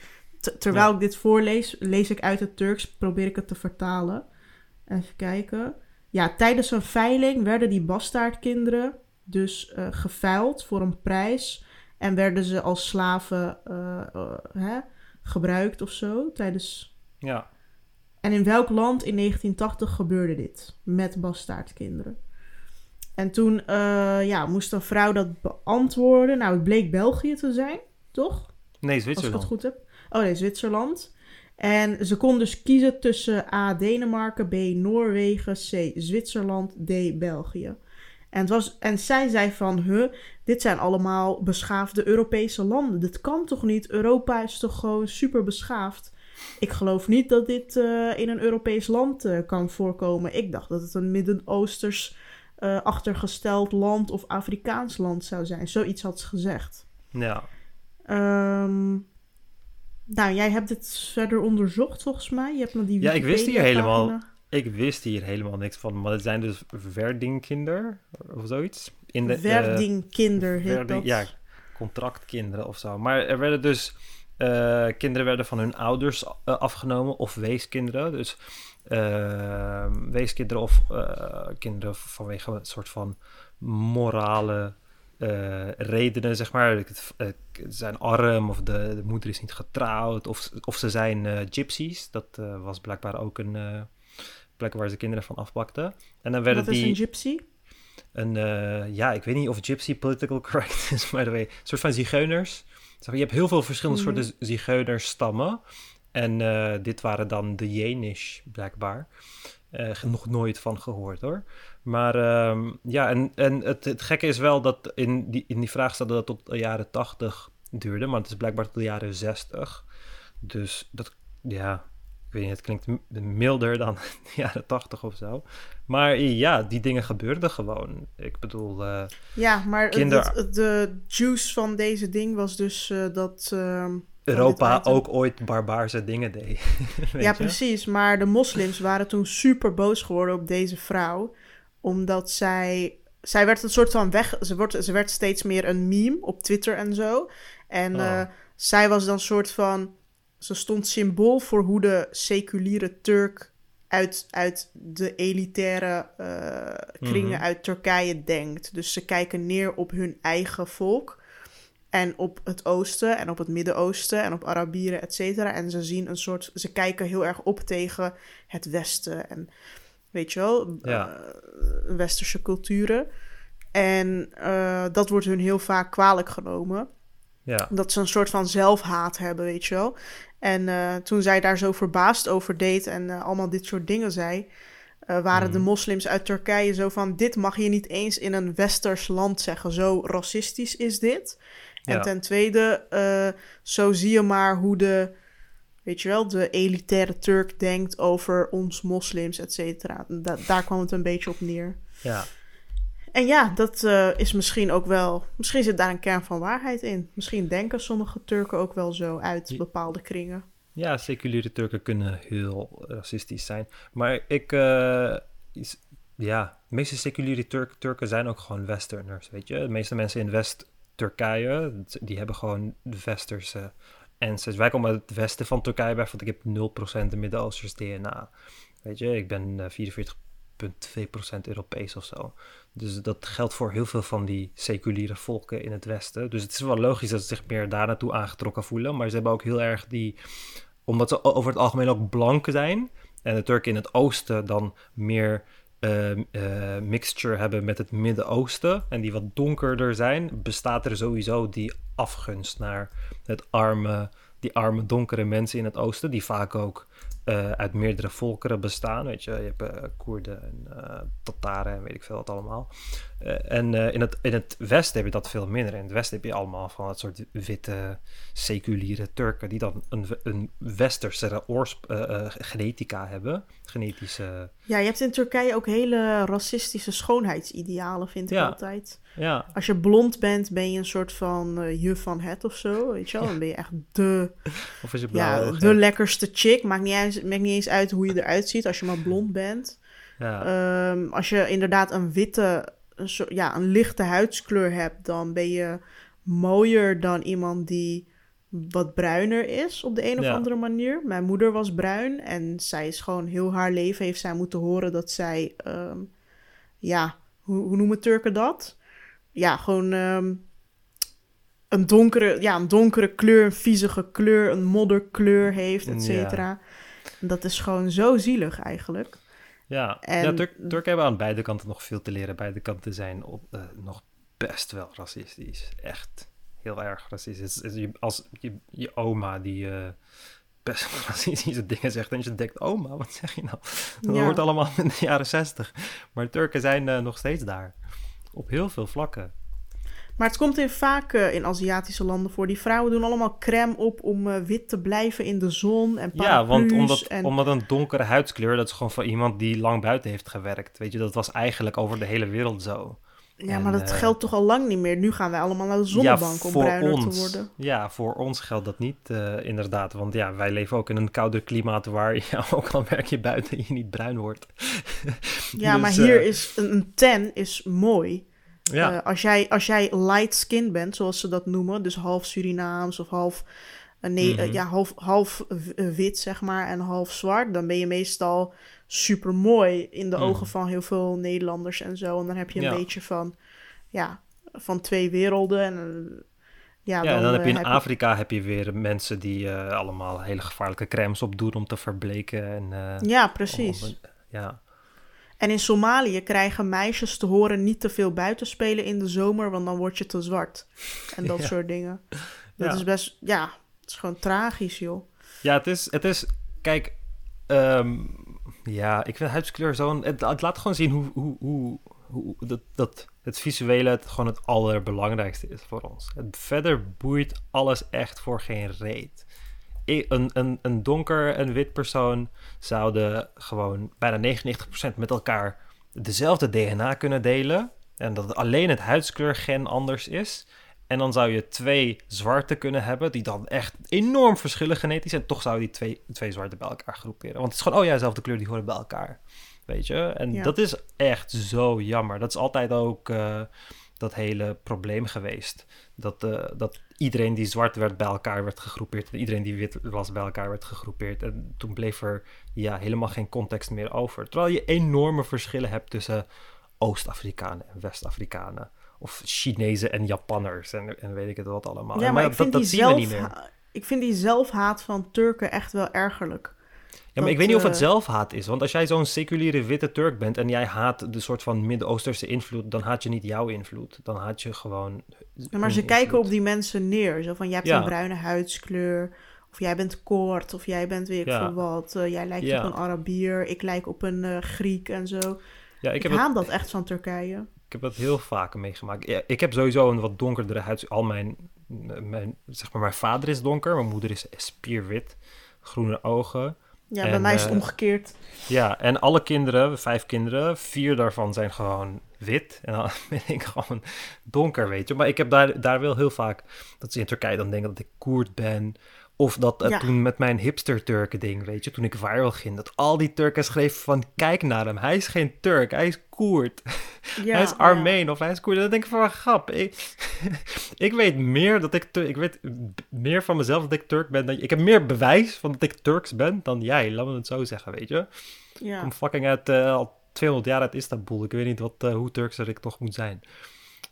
terwijl Ja. ik dit voorlees, lees ik uit het Turks, probeer ik het te vertalen. Even kijken. Ja, tijdens een veiling werden die bastaardkinderen dus eh geveild voor een prijs. En werden ze als slaven eh, eh, hè, gebruikt of zo. Tijdens... Ja. En in welk land in 1980 gebeurde dit met bastaardkinderen? En toen ja, moest een vrouw dat beantwoorden. Nou, het bleek België te zijn, toch? Nee, Als ik Zwitserland. het goed heb. Oh nee, Zwitserland. En ze kon dus kiezen tussen A. Denemarken, B. Noorwegen, C. Zwitserland, D. België. En, het was, en zij zei van, huh, dit zijn allemaal beschaafde Europese landen. Dit kan toch niet? Europa is toch gewoon super beschaafd? Ik geloof niet dat dit eh, in een Europees land eh, kan voorkomen. Ik dacht dat het een Midden-Oosters eh, achtergesteld land of Afrikaans land zou zijn. Zoiets had ze gezegd. Ja. Ehm, nou, jij hebt dit verder onderzocht volgens mij. Je hebt naar die Ja, ik wist hier helemaal- Ik wist hier helemaal niks van, maar het zijn dus Verdingkinder of zoiets. In de, eh, Verdingkinder heet Verding- dat. Ja, contractkinderen of zo. Maar er werden dus... eh, kinderen werden van hun ouders eh, afgenomen of weeskinderen. Dus weeskinderen of kinderen vanwege een soort van morale redenen, zeg maar. Ze zijn arm of de, de moeder is niet getrouwd of, of ze zijn gypsies. Dat was blijkbaar ook een eh, plek waar ze kinderen van afpakten. En dan werden Wat is die een gypsy? een, eh, ja, ik weet niet of gypsy political correct [laughs] is, maar een soort van zigeuners. Je hebt heel veel verschillende Mhm. soorten zigeunerstammen. En eh, dit waren dan de Jenisch, blijkbaar. Eh, nog nooit van gehoord hoor. Maar ehm, ja, en, en het, het gekke is wel dat in die, in die vraag staat dat het tot de jaren 80 duurde, maar het is blijkbaar tot de jaren 60. Dus dat, ja, weet niet, het klinkt milder dan [laughs] de jaren 80 of zo. Maar ja, die dingen gebeurden gewoon. Ik bedoel, eh, Ja, maar Kinder- het- het- de juice van deze ding was dus eh, dat... ehm, Europa ook ooit barbaarse dingen deed. [laughs] Ja, je? precies. Maar de moslims waren toen super boos geworden op deze vrouw. Omdat zij... Zij werd een soort van weg... Ze, wordt, ze werd steeds meer een meme op Twitter en zo. En Oh. eh, zij was dan soort van... Ze stond symbool voor hoe de seculiere Turk uit, uit de elitaire eh, kringen Mhm. uit Turkije denkt. Dus ze kijken neer op hun eigen volk. En op het oosten en op het Midden-Oosten en op Arabieren, et cetera. En ze zien een soort... Ze kijken heel erg op tegen het westen en... Weet je wel? Ja. eh, westerse culturen. En eh, dat wordt hun heel vaak kwalijk genomen. Ja, Dat ze een soort van zelfhaat hebben, weet je wel. En eh, toen zij daar zo verbaasd over deed en eh, allemaal dit soort dingen zei... eh, waren de Mhm. moslims uit Turkije zo van... dit mag je niet eens in een westers land zeggen. Zo racistisch is dit. En Ja. ten tweede, zo zie je maar hoe de, weet je wel, de elitaire Turk denkt over ons moslims, et cetera. Da- daar kwam het een beetje op neer. Ja, en ja, dat eh, is misschien ook wel. Misschien zit daar een kern van waarheid in. Misschien denken sommige Turken ook wel zo uit bepaalde kringen. Ja, seculiere Turken kunnen heel racistisch zijn. Maar ik. Eh, is, ja, de meeste seculiere Turk Turken zijn ook gewoon Westerners. Weet je, de meeste mensen in West-Turkije. die hebben gewoon de Westerse ancestors. Wij komen uit het westen van Turkije, bijvoorbeeld. Ik heb 0% de Midden-Oosters DNA. Weet je, ik ben eh, 44 0,2% Europees of zo. Dus dat geldt voor heel veel van die seculiere volken in het Westen. Dus het is wel logisch dat ze zich meer daar naartoe aangetrokken voelen. Maar ze hebben ook heel erg die. Omdat ze over het algemeen ook blank zijn. En de Turken in het Oosten dan meer. Uh, mixture hebben met het Midden-Oosten en die wat donkerder zijn, bestaat er sowieso die afgunst naar het arme, die arme donkere mensen in het Oosten, die vaak ook eh, uit meerdere volkeren bestaan. Weet je, je hebt eh, Koerden en eh, Tataren en weet ik veel wat allemaal. En in, het, in het westen heb je dat veel minder. In het westen heb je allemaal van dat soort witte, seculiere Turken... die dan een, een westerse genetica hebben. Genetische... Ja, je hebt in Turkije ook hele racistische schoonheidsidealen, vind ik Ja. altijd. Ja, Als je blond bent, ben je een soort van eh juf van het of zo, weet je wel? Dan ben je echt de, of is je blauw? ja, de lekkerste chick. Maakt niet, eens, maakt niet eens uit hoe je eruit ziet als je maar blond bent. ja. Ehm, als je inderdaad een witte, een, soort, ja, een lichte huidskleur hebt, dan ben je mooier dan iemand die wat bruiner is op de een of Ja. andere manier. Mijn moeder was bruin en zij is gewoon heel haar leven heeft zij moeten horen dat zij, ehm, ja, hoe, hoe noemen Turken dat? Ja, gewoon ehm, een, donkere, ja, een donkere kleur, een viezige kleur, een modderkleur heeft, et Ja. cetera. Dat is gewoon zo zielig eigenlijk. Ja, En- ja Turk, Turken hebben aan beide kanten nog veel te leren. Beide kanten zijn op, eh, nog best wel racistisch. Echt heel erg racistisch. Is- je- Als je, je oma die eh, best wel [laughs] racistische dingen zegt en je denkt, oma, wat zeg je nou? Dat Ja. hoort allemaal [laughs] in de jaren zestig. Maar Turken zijn eh, nog steeds daar. Op heel veel vlakken. Maar het komt in vaak eh, in Aziatische landen voor. Die vrouwen doen allemaal crème op om eh, wit te blijven in de zon en Ja, want omdat, en... omdat een donkere huidskleur, dat is gewoon van iemand die lang buiten heeft gewerkt. Weet je, dat was eigenlijk over de hele wereld zo. Ja, en, maar dat eh, geldt toch al lang niet meer. Nu gaan wij allemaal naar de zonnebank om bruiner ons. te worden. Ja, voor ons geldt dat niet, inderdaad. Want ja, wij leven ook in een kouder klimaat waar [laughs] ja, ook al werk je buiten je niet bruin wordt. Ja, [laughs] Dus, maar hier eh, is een, een ten is mooi. Ja, Eh, als, jij, als jij light skin bent, zoals ze dat noemen, dus half Surinaams of half, eh, nee, eh, Mhm. ja, half, half wit, zeg maar, en half zwart, dan ben je meestal super mooi in de Mhm. ogen van heel veel Nederlanders en zo. En dan heb je een Ja. beetje van, ja, van twee werelden. En, ja, ja, en dan heb je in Afrika heb je weer mensen die allemaal hele gevaarlijke crèmes opdoen om te verbleken. En, Ja, precies. om- ja, En in Somalië krijgen meisjes te horen niet te veel buiten spelen in de zomer, want dan word je te zwart. En dat [laughs] Ja. soort dingen. Dat Ja. is best, ja, het is gewoon tragisch, joh. ja het, is, het is, kijk, ehm, ja, ik vind huidskleur zo'n, het, het laat gewoon zien hoe, hoe, hoe, hoe dat, dat het visuele het gewoon het allerbelangrijkste is voor ons. Het, verder boeit alles echt voor geen reet. Een, een, een donker en wit persoon zouden gewoon bijna 99% met elkaar dezelfde DNA kunnen delen. En dat alleen het huidskleurgen anders is. En dan zou je twee zwarte kunnen hebben, die dan echt enorm verschillen genetisch. En toch zou je die twee, twee zwarte bij elkaar groeperen. Want het is gewoon, oh ja, dezelfde kleur, die horen bij elkaar. Weet je? En Ja. dat is echt zo jammer. Dat is altijd ook eh, dat hele probleem geweest. Dat, eh, dat iedereen die zwart werd bij elkaar werd gegroepeerd. En iedereen die wit was bij elkaar werd gegroepeerd. En toen bleef er ja, helemaal geen context meer over. Terwijl je enorme verschillen hebt tussen Oost-Afrikanen en West-Afrikanen. Of Chinezen en Japanners en, en weet ik het wat allemaal. Ja, maar, dat, vind dat die zien we niet meer. ik vind die zelfhaat van Turken echt wel ergerlijk. Ja, maar ik weet niet of het eh, zelfhaat is. Want als jij zo'n seculiere witte Turk bent en jij haat de soort van Midden-Oosterse invloed, dan haat je niet jouw invloed. Dan haat je gewoon. Maar ze kijken op die mensen neer. Zo van, jij hebt Ja. een bruine huidskleur. Of jij bent kort. Of jij bent weet ik Ja. veel wat. eh, jij lijkt Ja. op een Arabier. Ik lijk op een eh, Griek en zo. Ja, ik Ik, heb, het, haat dat echt van Turkije. ik heb dat heel vaak meegemaakt. Ja, ik heb sowieso een wat donkerdere huid. Al mijn mijn, zeg maar, mijn vader is donker, mijn moeder is spierwit, groene ogen. Ja, En, bij mij is het eh, omgekeerd. Ja, en alle kinderen, vijf kinderen, vier daarvan zijn gewoon wit. En dan [laughs] ben ik gewoon donker, weet je. Maar ik heb daar, daar wel heel vaak, dat ze in Turkije dan denken dat ik Koerd ben. Of dat eh, Ja. toen met mijn hipster-Turken ding, weet je, toen ik viral ging, dat al die Turken schreven van, kijk naar hem, hij is geen Turk, hij is Koerd. Ja, [laughs] hij is ja. Armeen of hij is Koerd. En dan denk ik van, grap, ik, [laughs] ik weet meer dat ik, ik weet meer van mezelf dat ik Turk ben dan, ik heb meer bewijs van dat ik Turks ben dan jij, laten we het zo zeggen, weet je. Ik Ja. kom fucking uit, eh, al 200 jaar uit Istanbul. Ik weet niet wat, eh, hoe Turks er ik toch moet zijn.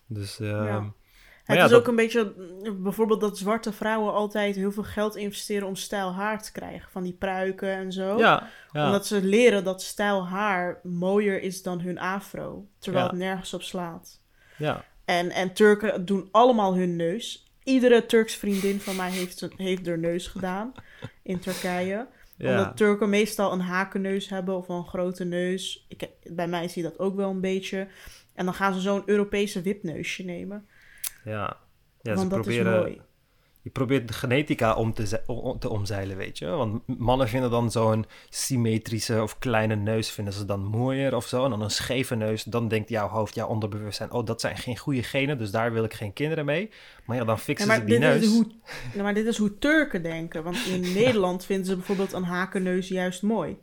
Dus, ehm, Ja. Het ja, is dat- ook een beetje, mm, bijvoorbeeld dat zwarte vrouwen altijd heel veel geld investeren om stijl haar te krijgen. Van die pruiken en zo. ja, ja, Omdat ze leren dat stijl haar mooier is dan hun afro. Terwijl het nergens op slaat. ja, En, en Turken doen allemaal hun neus. Iedere Turks vriendin van mij heeft, heeft haar neus gedaan in Turkije. ja. Omdat Turken meestal een hakenneus hebben of een grote neus. Ik, bij mij zie je dat ook wel een beetje. En dan gaan ze zo'n Europese wipneusje nemen. Ja. ja ze is proberen, mooi. je probeert de genetica om te, ze- om te omzeilen, weet je. Want mannen vinden dan zo'n symmetrische of kleine neus vinden ze dan mooier of zo. En dan een scheve neus, dan denkt jouw hoofd, jouw onderbewustzijn... oh, dat zijn geen goede genen, dus daar wil ik geen kinderen mee. Maar ja, dan Ja, fixen maar, ze die dit neus. is hoe, ja, maar dit is hoe Turken denken. Want in [laughs] Nederland vinden ze bijvoorbeeld een hakenneus juist mooi.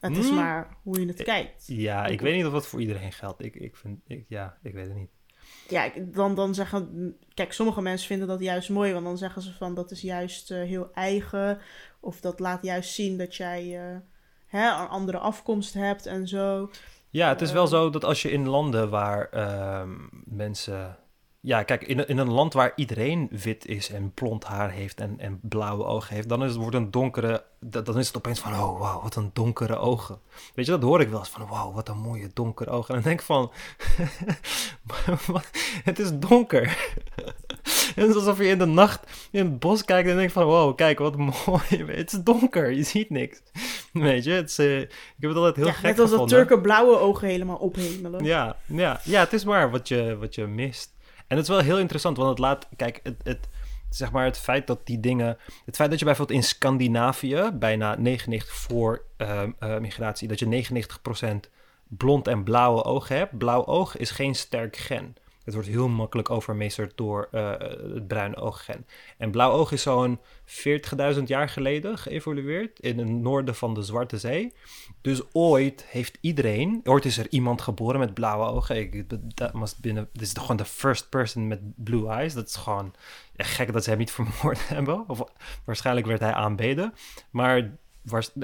Het is Hmm. maar hoe je het kijkt. Ja, ik Ik- weet niet of dat voor iedereen geldt. Ik, ik vind, ik, ja, ik weet het niet. Ja, dan, dan zeggen... Kijk, sommige mensen vinden dat juist mooi. Want dan zeggen ze van dat is juist eh, heel eigen. Of dat laat juist zien dat jij eh, hè, een andere afkomst hebt en zo. Ja, het is wel Eh. zo dat als je in landen waar ehm, mensen. Ja, kijk, in, een- in een land waar iedereen wit is en blond haar heeft en, en blauwe ogen heeft, dan is het, wordt een donkere. da- Dan is het opeens van: oh, wauw, wat een donkere ogen. Weet je, dat hoor ik wel eens van: wauw, wat een mooie donkere ogen. En dan denk ik van: [laughs] het is donker. [laughs] Het is alsof je in de nacht in het bos kijkt en denkt van, wow, kijk wat [laughs] mooi. Het is donker, je ziet niks. Weet je, het is, eh, ik heb het altijd heel ja, gek net als dat gevonden. Turken blauwe ogen helemaal ophemelen. Ja, ja, ja, het is maar wat je, wat je mist. En het is wel heel interessant, want het laat, kijk, het, zeg maar het feit dat die dingen, het feit dat je bijvoorbeeld in Scandinavië, bijna 99 voor ehm, eh, migratie, dat je 99% blond en blauwe ogen hebt. Blauw oog is geen sterk gen. Het wordt heel makkelijk overmeesterd door eh, het bruine ooggen. En blauw oog is zo'n 40.000 jaar geleden geëvolueerd in het noorden van de Zwarte Zee. Dus ooit heeft iedereen, ooit is er iemand geboren met blauwe ogen. Dat dit is gewoon de first person met blue eyes. Dat is gewoon gek dat ze hem niet vermoord [laughs] hebben. Of waarschijnlijk werd hij aanbeden. Maar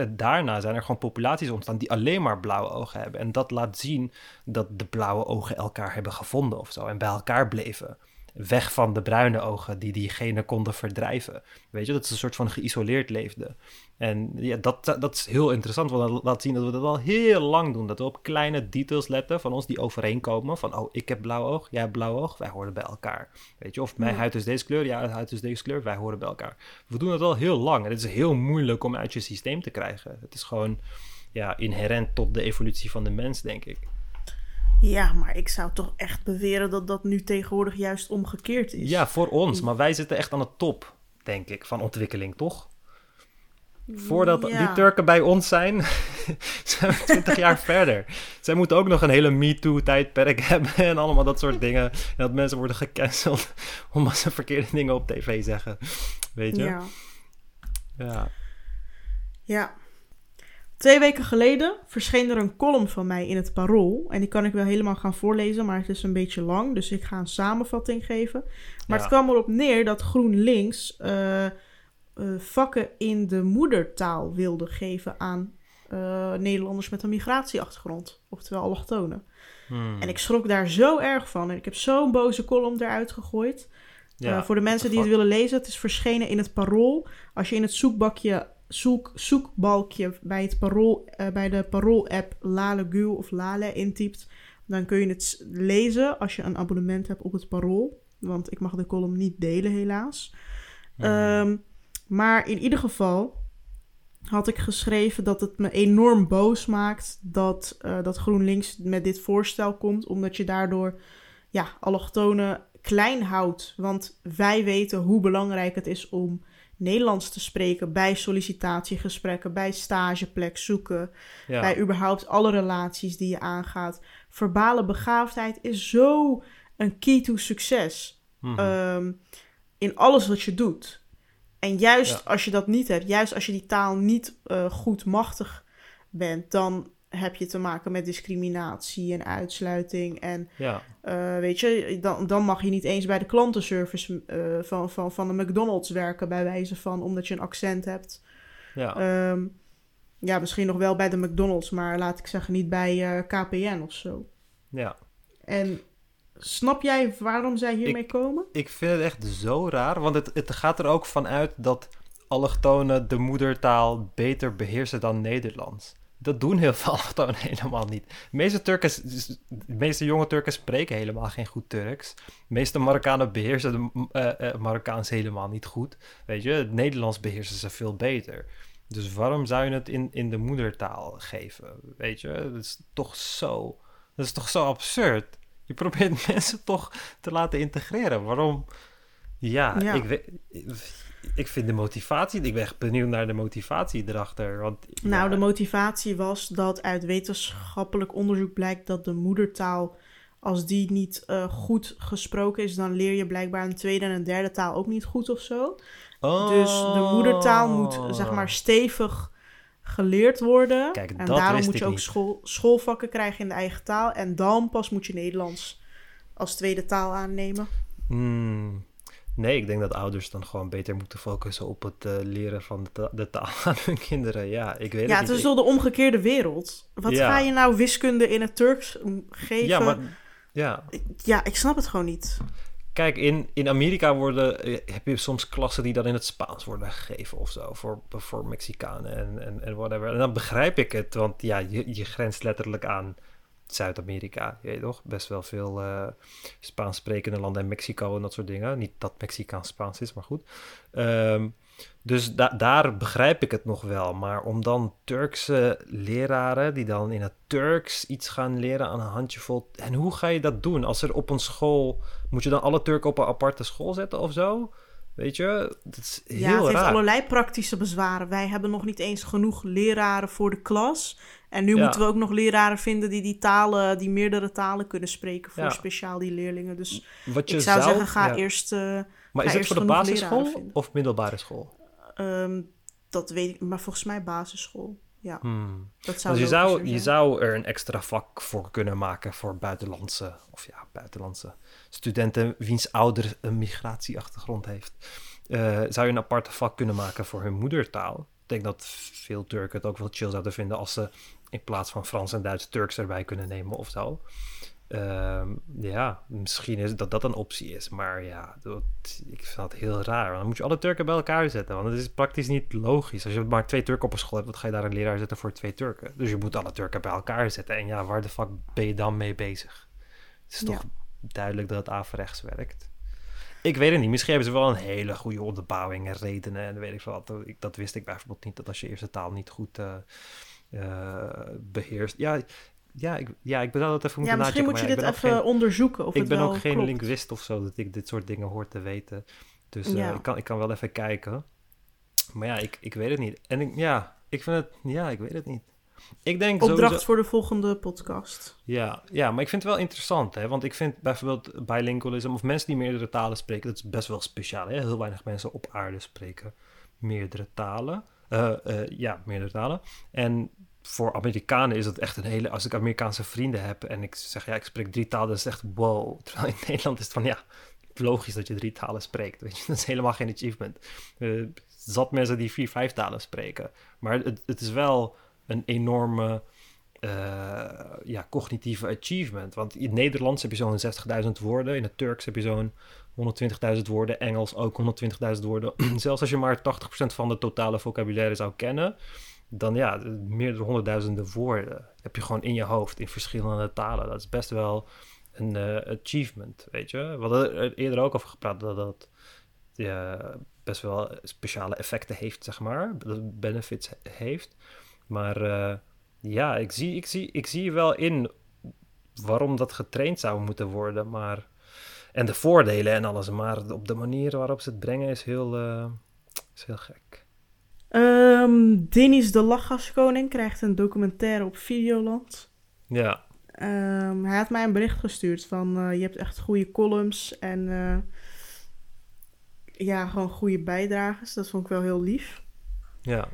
daarna zijn er gewoon populaties ontstaan die alleen maar blauwe ogen hebben. En dat laat zien dat de blauwe ogen elkaar hebben gevonden of zo. En bij elkaar bleven. Weg van de bruine ogen die diegene konden verdrijven. Weet je, dat ze een soort van geïsoleerd leefden. En ja, dat, dat is heel interessant, want dat laat zien dat we dat al heel lang doen. Dat we op kleine details letten van ons die overeenkomen. Van, oh, ik heb blauw oog, jij hebt blauw oog, wij horen bij elkaar. Weet je, of mijn Ja. huid is deze kleur, jouw huid is deze kleur, wij horen bij elkaar. We doen dat al heel lang en het is heel moeilijk om uit je systeem te krijgen. Het is gewoon ja, inherent tot de evolutie van de mens, denk ik. Ja, maar ik zou toch echt beweren dat dat nu tegenwoordig juist omgekeerd is. Ja, voor ons, maar wij zitten echt aan de top, denk ik, van ontwikkeling, toch? Voordat Ja. die Turken bij ons zijn, [laughs] zijn we 20 jaar [laughs] verder. Zij moeten ook nog een hele MeToo-tijdperk [laughs] hebben en allemaal dat soort dingen. En dat mensen worden gecanceld omdat ze verkeerde dingen op tv zeggen. Weet je? Ja. Ja. Ja. Twee weken geleden verscheen er een column van mij in het Parool. En die kan ik wel helemaal gaan voorlezen, maar het is een beetje lang. Dus ik ga een samenvatting geven. Maar Ja. het kwam erop neer dat GroenLinks eh, eh, vakken in de moedertaal wilde geven aan eh, Nederlanders met een migratieachtergrond. Oftewel allochtonen. Hmm. En ik schrok daar zo erg van. En ik heb zo'n boze column eruit gegooid. Ja, Eh, voor de mensen die het willen lezen, het is verschenen in het Parool. Als je in het zoekbakje, zoek, zoekbalkje bij, het parool, bij de Parool-app Lale Gul of Lale intypt, dan kun je het lezen als je een abonnement hebt op het Parool. Want ik mag de column niet delen, helaas. Hmm. Ehm, maar in ieder geval had ik geschreven dat het me enorm boos maakt dat, eh, dat GroenLinks met dit voorstel komt, omdat je daardoor ja, allochtonen klein houdt. Want wij weten hoe belangrijk het is om Nederlands te spreken bij sollicitatiegesprekken, bij stageplek zoeken, Ja. bij überhaupt alle relaties die je aangaat. Verbale begaafdheid is zo een key to succes Mhm. ehm, in alles wat je doet. En juist Ja. als je dat niet hebt, juist als je die taal niet eh, goed machtig bent, dan heb je te maken met discriminatie en uitsluiting. En ja. eh, weet je, dan, dan mag je niet eens bij de klantenservice eh, van, van, van de McDonald's werken, bij wijze van, omdat je een accent hebt. Ja. Ehm, ja, misschien nog wel bij de McDonald's, maar laat ik zeggen, niet bij KPN of zo. ja. En snap jij waarom zij hiermee komen? Ik vind het echt zo raar, want het, het gaat er ook vanuit dat allochtonen de moedertaal beter beheersen dan Nederlands. Dat doen heel veel [laughs] allochtonen helemaal niet. De meeste, Turken, de meeste jonge Turken spreken helemaal geen goed Turks. De meeste Marokkanen beheersen de eh, eh, Marokkaans helemaal niet goed. Weet je, het Nederlands beheersen ze veel beter. Dus waarom zou je het in, in de moedertaal geven? Weet je, dat is toch zo, dat is toch zo absurd. Je probeert [laughs] mensen toch te laten integreren. Waarom? Ja, Ja. Ik, weet, ik vind de motivatie, ik ben echt benieuwd naar de motivatie erachter. Want, Nou, de motivatie was dat uit wetenschappelijk onderzoek blijkt dat de moedertaal, als die niet eh, goed gesproken is, dan leer je blijkbaar een tweede en een derde taal ook niet goed of zo. Dus de moedertaal moet, zeg maar, stevig geleerd worden. Kijk, en daarom moet je ook niet. school, schoolvakken krijgen in de eigen taal. En dan pas moet je Nederlands als tweede taal aannemen. Hmm, nee, ik denk dat ouders dan gewoon beter moeten focussen op het eh, leren van de, ta- de taal [laughs] aan hun kinderen. Ja, ik weet Ja, het het is wel de omgekeerde wereld. Wat Ja. ga je nou wiskunde in het Turks mm, geven? Ja, maar ja. Ja, ik snap het gewoon niet. Kijk, in, in Amerika worden, eh, heb je soms klassen die dan in het Spaans worden gegeven of zo. Voor, voor Mexicanen en, en, en whatever. En dan begrijp ik het, want ja, je, je grenst letterlijk aan Zuid-Amerika. Je toch? Best wel veel eh Spaans sprekende landen en Mexico en dat soort dingen. Niet dat Mexicaans Spaans is, maar goed. Ehm, dus da- daar begrijp ik het nog wel. Maar om dan Turkse leraren die dan in het Turks iets gaan leren aan een handjevol. En hoe ga je dat doen? Als er op een school. Moet je dan alle Turken op een aparte school zetten of zo? Weet je? Dat is heel ja, het heeft raar. allerlei praktische bezwaren. Wij hebben nog niet eens genoeg leraren voor de klas. En nu Ja. moeten we ook nog leraren vinden die die talen, die meerdere talen kunnen spreken voor Ja. speciaal die leerlingen. Dus Wat je ik zou, zeggen, ga ja. eerst. eh, Maar is het voor de basisschool of middelbare school? ehm, dat weet ik, maar volgens mij basisschool. Ja, Hmm. dat zou Dus je zou, je zou er een extra vak voor kunnen maken voor buitenlandse, of ja, buitenlandse studenten wiens ouder een migratieachtergrond heeft. Eh, zou je een aparte vak kunnen maken voor hun moedertaal? Ik denk dat veel Turken het ook wel chill zouden vinden als ze in plaats van Frans en Duits Turks erbij kunnen nemen of zo. Ehm, ja, misschien is dat dat een optie is, maar ja, dat, ik vind dat heel raar. Want dan moet je alle Turken bij elkaar zetten, want het is praktisch niet logisch. Als je maar twee Turken op een school hebt, wat ga je daar een leraar zetten voor twee Turken? Dus je moet alle Turken bij elkaar zetten. En ja, waar de fuck ben je dan mee bezig? Het is Ja. toch duidelijk dat het averechts werkt. Ik weet het niet. Misschien hebben ze wel een hele goede onderbouwing en redenen en weet ik veel wat. Ik- Dat wist ik bijvoorbeeld niet, dat als je eerste taal niet goed eh, eh, beheerst. Ja, ja, ik, ja, ik zou dat even moeten Ja, misschien moet je dit even geen- onderzoeken. Of ik het ben wel ook geen klopt. linguist of zo, dat ik dit soort dingen hoor te weten. Dus eh, ik, kan, ik kan wel even kijken. Maar ja, ik, ik weet het niet. En ik, ja, ik vind het... Ja, ik weet het niet. Ik denk Opdracht sowieso... voor de volgende podcast. Ja, ja, maar ik vind het wel interessant, hè. Want ik vind bijvoorbeeld bilingualism of mensen die meerdere talen spreken... dat is best wel speciaal, hè. Heel weinig mensen op aarde spreken meerdere talen. Eh, eh, ja, meerdere talen. En voor Amerikanen is het echt een hele... Als ik Amerikaanse vrienden heb en ik zeg... ja, ik spreek drie talen, dan is echt wow. [laughs] Terwijl in Nederland is het van... ja, logisch dat je drie talen spreekt, weet je. [laughs] Dat is helemaal geen achievement. Eh, zat mensen die vier, vijf talen spreken. Maar het, het is wel een enorme eh, ja, cognitieve achievement. Want in het Nederlands heb je zo'n 60.000 woorden. In het Turks heb je zo'n 120.000 woorden. Engels ook 120.000 woorden. [clears throat] Zelfs als je maar 80% van de totale vocabulaire zou kennen... dan ja, meerdere honderdduizenden woorden heb je gewoon in je hoofd in verschillende talen. Dat is best wel een eh, achievement, weet je. We hadden er eerder ook over gepraat dat dat ja, best wel speciale effecten heeft, zeg maar. Dat benefits heeft. Maar eh, ja, ik zie, ik, zie, ik zie wel in waarom dat getraind zou moeten worden. Maar en de voordelen en alles. Maar op de manier waarop ze het brengen is heel, eh, is heel gek. Ehm Dennis de Lachgaskoning krijgt een documentaire op Videoland. Ja, Ehm, hij had mij een bericht gestuurd van eh, je hebt echt goede columns en eh, ja, gewoon goede bijdrages. Dat vond ik wel heel lief. ja.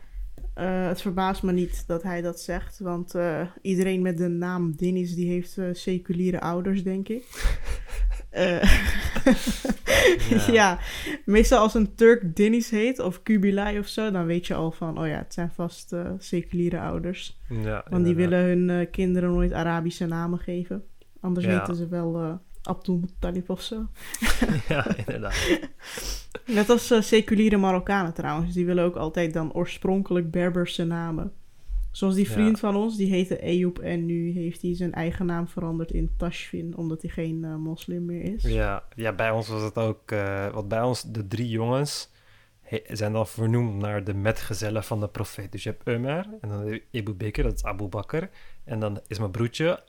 Eh, het verbaast me niet dat hij dat zegt, want iedereen met de naam Dennis die heeft seculiere ouders, denk ik. [laughs] Eh, [laughs] Ja. ja. meestal als een Turk Dennis heet of Kubilai of zo, dan weet je al van, oh ja, het zijn vast eh, seculiere ouders. ja Want die willen hun eh, kinderen nooit Arabische namen geven. Anders Ja. ze wel Abdul Muttalib of zo. [laughs] Ja, inderdaad. Net als seculiere Marokkanen trouwens. Die willen ook altijd dan oorspronkelijk Berberse namen. Zoals die Ja. vriend van ons, die heette Eyoub en nu heeft hij zijn eigen naam veranderd in Tashfin, omdat hij geen eh, moslim meer is. Ja, ja, bij ons was het ook... eh want bij ons, de drie jongens he- zijn dan vernoemd naar de metgezellen van de profeet. Dus je hebt Umar, en dan Ebu Bekr, dat is Abu Bakr. En dan is mijn broertje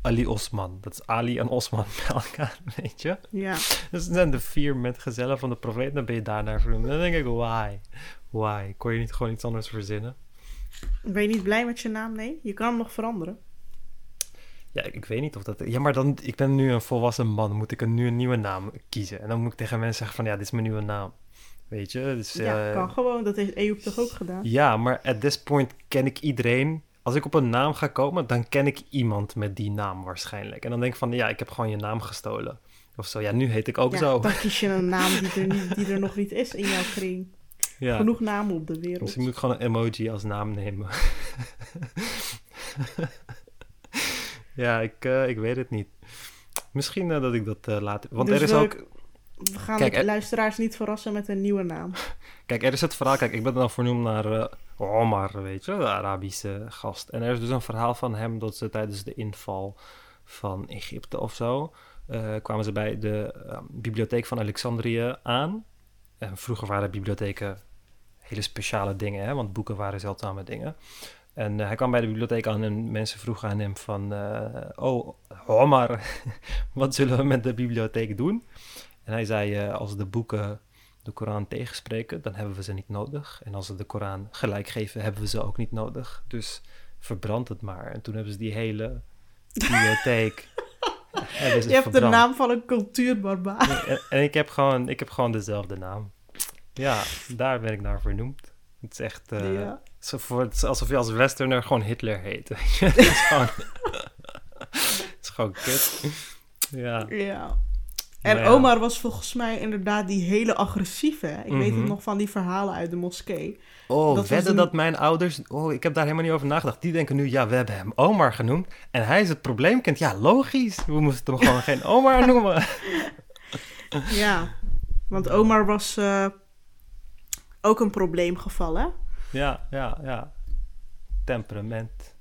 Ali Osman. Dat is Ali en Osman [laughs] bij elkaar, weet je? Ja, Dus het zijn de vier metgezellen van de profeet. Dan ben je daarnaar vernoemd. Dan denk ik, why? Why? Kon je niet gewoon iets anders verzinnen? Ben je niet blij met je naam? Nee, je kan hem nog veranderen. Ja, ik, weet niet of dat... Ja, maar dan, ik ben nu een volwassen man. Moet ik een, nu een nieuwe naam kiezen? En dan moet ik tegen mensen zeggen van... Ja, dit is mijn nieuwe naam. Weet je? Dus, ja, eh, kan gewoon. Dat heeft Eyoub toch ook gedaan? Ja, maar at this point ken ik iedereen. Als ik op een naam ga komen, dan ken ik iemand met die naam waarschijnlijk. En dan denk ik van, ja, ik heb gewoon je naam gestolen. Of zo. Ja, nu heet ik ook Ja, zo. dan kies je een naam die er, niet, [laughs] die er nog niet is in jouw kring. Ja. Genoeg namen op de wereld. Misschien moet ik gewoon een emoji als naam nemen. [laughs] ja, ik, eh, ik weet het niet. Misschien eh, dat ik dat eh, later... Want Dus er is we- ook... We gaan Kijk, de er- luisteraars niet verrassen met een nieuwe naam. [laughs] Kijk, er is het verhaal. Kijk, ik ben dan vernoemd naar Omar, weet je, de Arabische gast. En er is dus een verhaal van hem dat ze tijdens de inval van Egypte of zo. kwamen ze bij de eh, bibliotheek van Alexandrië aan. En vroeger waren bibliotheken hele speciale dingen, hè, want boeken waren zeldzame dingen. En eh, hij kwam bij de bibliotheek aan en mensen vroegen aan hem van... eh, oh, Omar, [laughs] wat zullen we met de bibliotheek doen? En hij zei, eh, als de boeken de Koran tegenspreken, dan hebben we ze niet nodig. En als ze de Koran gelijk geven, hebben we ze ook niet nodig. Dus verbrand het maar. En toen hebben ze die hele bibliotheek... [laughs] Je hebt de naam van een cultuurbarbaar. En, en ik, heb gewoon, ik heb gewoon dezelfde naam. Ja, daar ben ik naar vernoemd. Het is echt... eh, ja. zo voor, het is alsof je als westerner gewoon Hitler heet. [laughs] het, is gewoon, het is gewoon kut. Ja. ja. En ja. Omar was volgens mij inderdaad die hele agressieve. Ik weet het Mhm. nog van die verhalen uit de moskee. Oh, Dat wedden een- dat mijn ouders... Oh, ik heb daar helemaal niet over nagedacht. Die denken nu, ja, we hebben hem Omar genoemd. En hij is het probleemkind. Ja, logisch. We moesten hem gewoon geen Omar noemen. [laughs] Ja, want Omar was eh, ook een probleemgeval, hè? Ja, ja, ja. Temperament.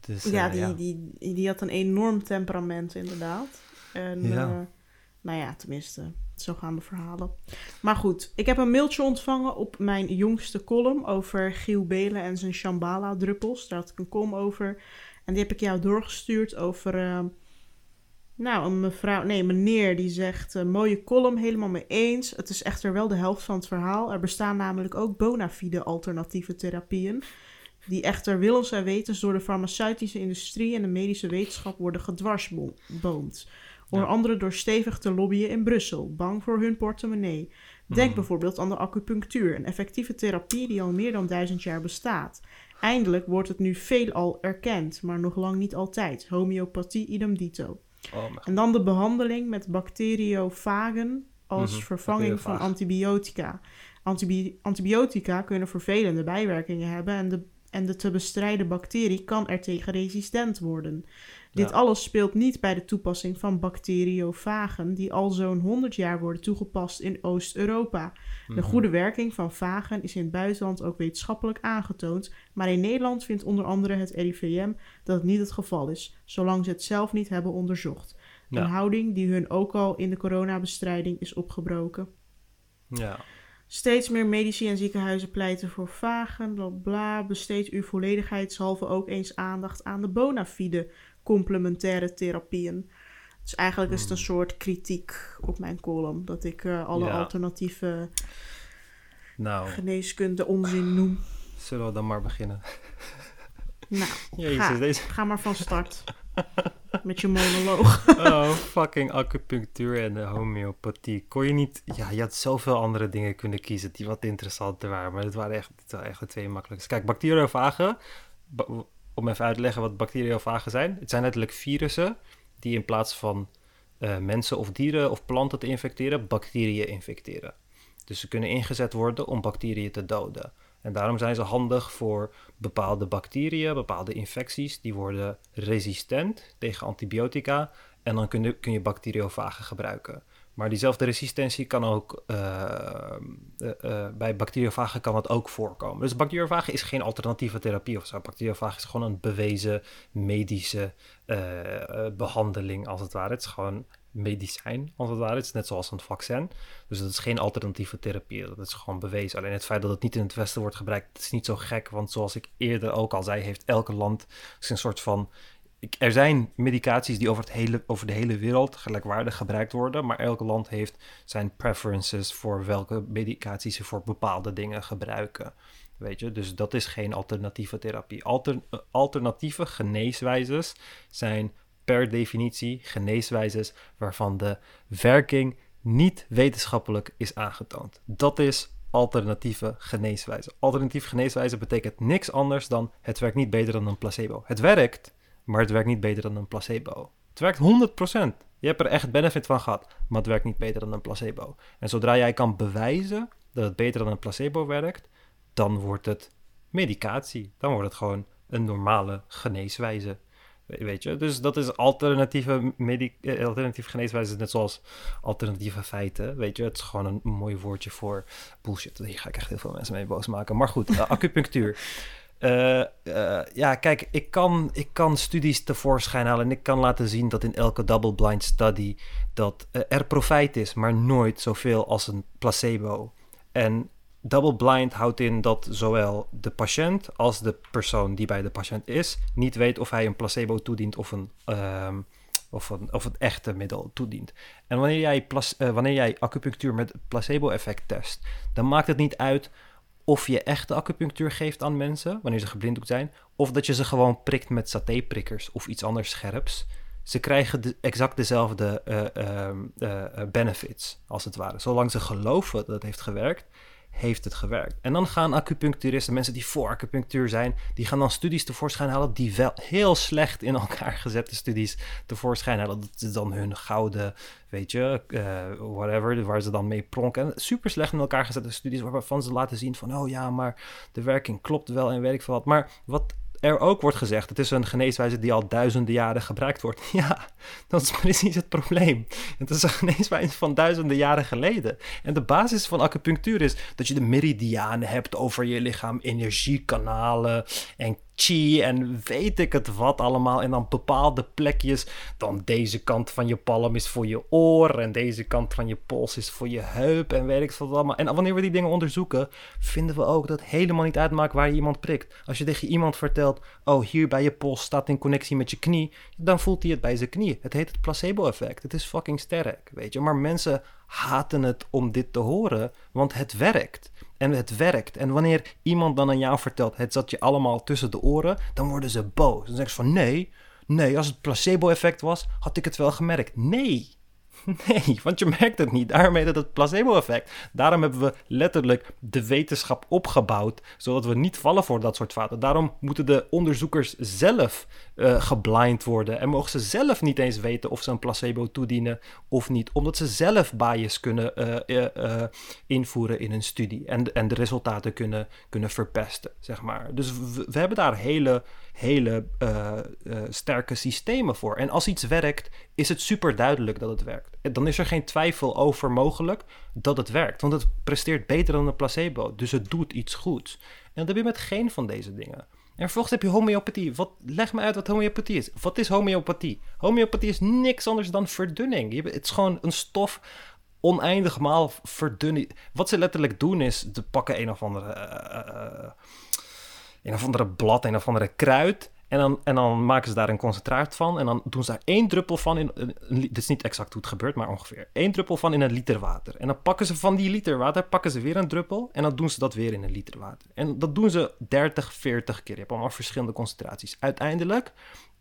Dus, ja, eh, die, ja. Die, die had een enorm temperament, inderdaad. En, Ja. eh, nou ja, tenminste, zo gaan de verhalen. Maar goed, ik heb een mailtje ontvangen op mijn jongste column over Giel Belen en zijn Shambhala-druppels. Daar had ik een column over. En die heb ik jou doorgestuurd over... eh, nou, een mevrouw, nee, meneer die zegt: eh, mooie column, helemaal mee eens. Het is echter wel de helft van het verhaal. Er bestaan namelijk ook bona fide alternatieve therapieën. Die echter willens en wetens door de farmaceutische industrie en de medische wetenschap worden gedwarsboomd. Onder Ja. andere door stevig te lobbyen in Brussel, bang voor hun portemonnee. Denk Mhm. bijvoorbeeld aan de acupunctuur, een effectieve therapie die al meer dan duizend jaar bestaat. Eindelijk wordt het nu veelal erkend, maar nog lang niet altijd. Homeopathie idem dito. Oh, En dan de behandeling met bacteriofagen als Mhm, vervanging van antibiotica. Antibi- antibiotica kunnen vervelende bijwerkingen hebben en de, en de te bestrijden bacterie kan er tegen resistent worden. Dit Ja. alles speelt niet bij de toepassing van bacteriofagen die al zo'n 100 jaar worden toegepast in Oost-Europa. De Mhm. goede werking van vagen is in het buitenland ook wetenschappelijk aangetoond, maar in Nederland vindt onder andere het RIVM dat het niet het geval is, zolang ze het zelf niet hebben onderzocht. Ja. Een houding die hun ook al in de coronabestrijding is opgebroken. Ja. Steeds meer medici en ziekenhuizen pleiten voor vagen, bla bla. Besteed uw volledigheidshalve ook eens aandacht aan de bona fide complementaire therapieën. Dus eigenlijk is het een Hmm. soort kritiek op mijn column. Dat ik eh, alle Ja. alternatieve Nou, geneeskunde onzin noem. zullen we dan maar beginnen? Nou, [laughs] Jezus, ga, deze... ga maar van start. [laughs] Met je monoloog. [laughs] Oh, fucking acupunctuur en de homeopathie. Kon je niet... Ja, je had zoveel andere dingen kunnen kiezen die wat interessanter waren. Maar dit waren echt, dit waren echt de twee makkelijkste. Kijk, bacteriofagen... om even uit te leggen wat bacteriofagen zijn. Het zijn letterlijk virussen die in plaats van eh, mensen of dieren of planten te infecteren, bacteriën infecteren. Dus ze kunnen ingezet worden om bacteriën te doden. En daarom zijn ze handig voor bepaalde bacteriën, bepaalde infecties. Die worden resistent tegen antibiotica. En dan kun je, kun je bacteriofagen gebruiken. Maar diezelfde resistentie kan ook eh, eh, eh, bij bacteriofagen kan het ook voorkomen. Dus bacteriofagen is geen alternatieve therapie of zo. Bacteriofagen is gewoon een bewezen medische eh, eh, behandeling als het ware. Het is gewoon medicijn als het ware. Het is net zoals een vaccin. Dus dat is geen alternatieve therapie. Dat is gewoon bewezen. Alleen het feit dat het niet in het Westen wordt gebruikt, is niet zo gek. Want zoals ik eerder ook al zei, heeft elke land een soort van. Er zijn medicaties die over, het hele, over de hele wereld gelijkwaardig gebruikt worden. Maar elk land heeft zijn preferences voor welke medicaties ze voor bepaalde dingen gebruiken. Weet je, dus dat is geen alternatieve therapie. Eh, alternatieve geneeswijzes zijn per definitie geneeswijzes waarvan de werking niet wetenschappelijk is aangetoond. Dat is alternatieve geneeswijze. Alternatieve geneeswijze betekent niks anders dan het werkt niet beter dan een placebo. Het werkt, maar het werkt niet beter dan een placebo. Het werkt 100%. Je hebt er echt benefit van gehad, maar het werkt niet beter dan een placebo. En zodra jij kan bewijzen dat het beter dan een placebo werkt, dan wordt het medicatie. Dan wordt het gewoon een normale geneeswijze. We- Weet je, dus dat is alternatieve, eh, alternatieve geneeswijze, net zoals alternatieve feiten. Weet je, het is gewoon een mooi woordje voor bullshit. Hier ga ik echt heel veel mensen mee boos maken. Maar goed, eh, acupunctuur. Eh, eh, ja, kijk, ik kan, ik kan studies tevoorschijn halen en ik kan laten zien dat in elke double-blind study dat eh, er profijt is, maar nooit zoveel als een placebo. En double-blind houdt in dat zowel de patiënt als de persoon die bij de patiënt is niet weet of hij een placebo toedient of een, ehm, of een, of het echte middel toedient. En wanneer jij, wanneer jij acupunctuur met placebo-effect test, dan maakt het niet uit of je echte acupunctuur geeft aan mensen, wanneer ze geblinddoekt zijn, of dat je ze gewoon prikt met satéprikkers of iets anders scherps. Ze krijgen de, exact dezelfde eh, ehm, eh, eh, benefits, als het ware. Zolang ze geloven dat het heeft gewerkt, heeft het gewerkt. En dan gaan acupuncturisten, mensen die voor acupunctuur zijn, die gaan dan studies tevoorschijn halen die wel heel slecht in elkaar [laughs] gezette studies tevoorschijn halen. Dat is dan hun gouden, weet je, eh, whatever, waar ze dan mee pronken. En super slecht in elkaar gezette studies waarvan ze laten zien van, oh ja, maar de werking klopt wel en weet ik veel wat. Maar wat er ook wordt gezegd, het is een geneeswijze die al duizenden jaren gebruikt wordt. [laughs] Ja, dat is precies het probleem. Het is een geneeswijze van duizenden jaren geleden. En de basis van acupunctuur is dat je de meridianen hebt over je lichaam, energiekanalen en chi en weet ik het wat allemaal. En dan bepaalde plekjes. Dan deze kant van je palm is voor je oor en deze kant van je pols is voor je heup en weet ik wat allemaal. En wanneer we die dingen onderzoeken, vinden we ook dat het helemaal niet uitmaakt waar je iemand prikt. Als je tegen iemand vertelt, oh hier bij je pols staat in connectie met je knie, dan voelt hij het bij zijn knie. Het heet het placebo-effect. Het is fucking sterk, weet je. Maar mensen haten het om dit te horen, want het werkt. En het werkt. En wanneer iemand dan aan jou vertelt, het zat je allemaal tussen de oren, dan worden ze boos. Dan zeggen ze van, nee, nee, als het placebo-effect was, had ik het wel gemerkt. Nee, [laughs] Nee, want je merkt het niet. Daarom heet het placebo-effect. Daarom hebben we letterlijk de wetenschap opgebouwd, zodat we niet vallen voor dat soort fouten. Daarom moeten de onderzoekers zelf eh geblind worden en mogen ze zelf niet eens weten of ze een placebo toedienen of niet, omdat ze zelf bias kunnen eh, eh, invoeren in een studie en, en de resultaten kunnen, kunnen verpesten, zeg maar. Dus we, hebben daar hele, hele sterke systemen voor. En als iets werkt, is het super duidelijk dat het werkt. Dan is er geen twijfel over mogelijk dat het werkt. Want het presteert beter dan een placebo. Dus het doet iets goeds. En dat heb je met geen van deze dingen. En vervolgens heb je homeopathie. Wat, leg me uit wat homeopathie is. Wat is homeopathie? Homeopathie is niks anders dan verdunning. Je, het is gewoon een stof oneindig maal verdunning. Wat ze letterlijk doen is, ze pakken een of andere... eh, eh, een of andere blad, een of andere kruid. En dan, en dan maken ze daar een concentraat van. En dan doen ze daar één druppel van in. Dit is niet exact hoe het gebeurt, maar ongeveer. één druppel van in een liter water. En dan pakken ze van die liter water, pakken ze weer een druppel. En dan doen ze dat weer in een liter water. En dat doen ze 30, 40 keer. Je hebt allemaal verschillende concentraties. Uiteindelijk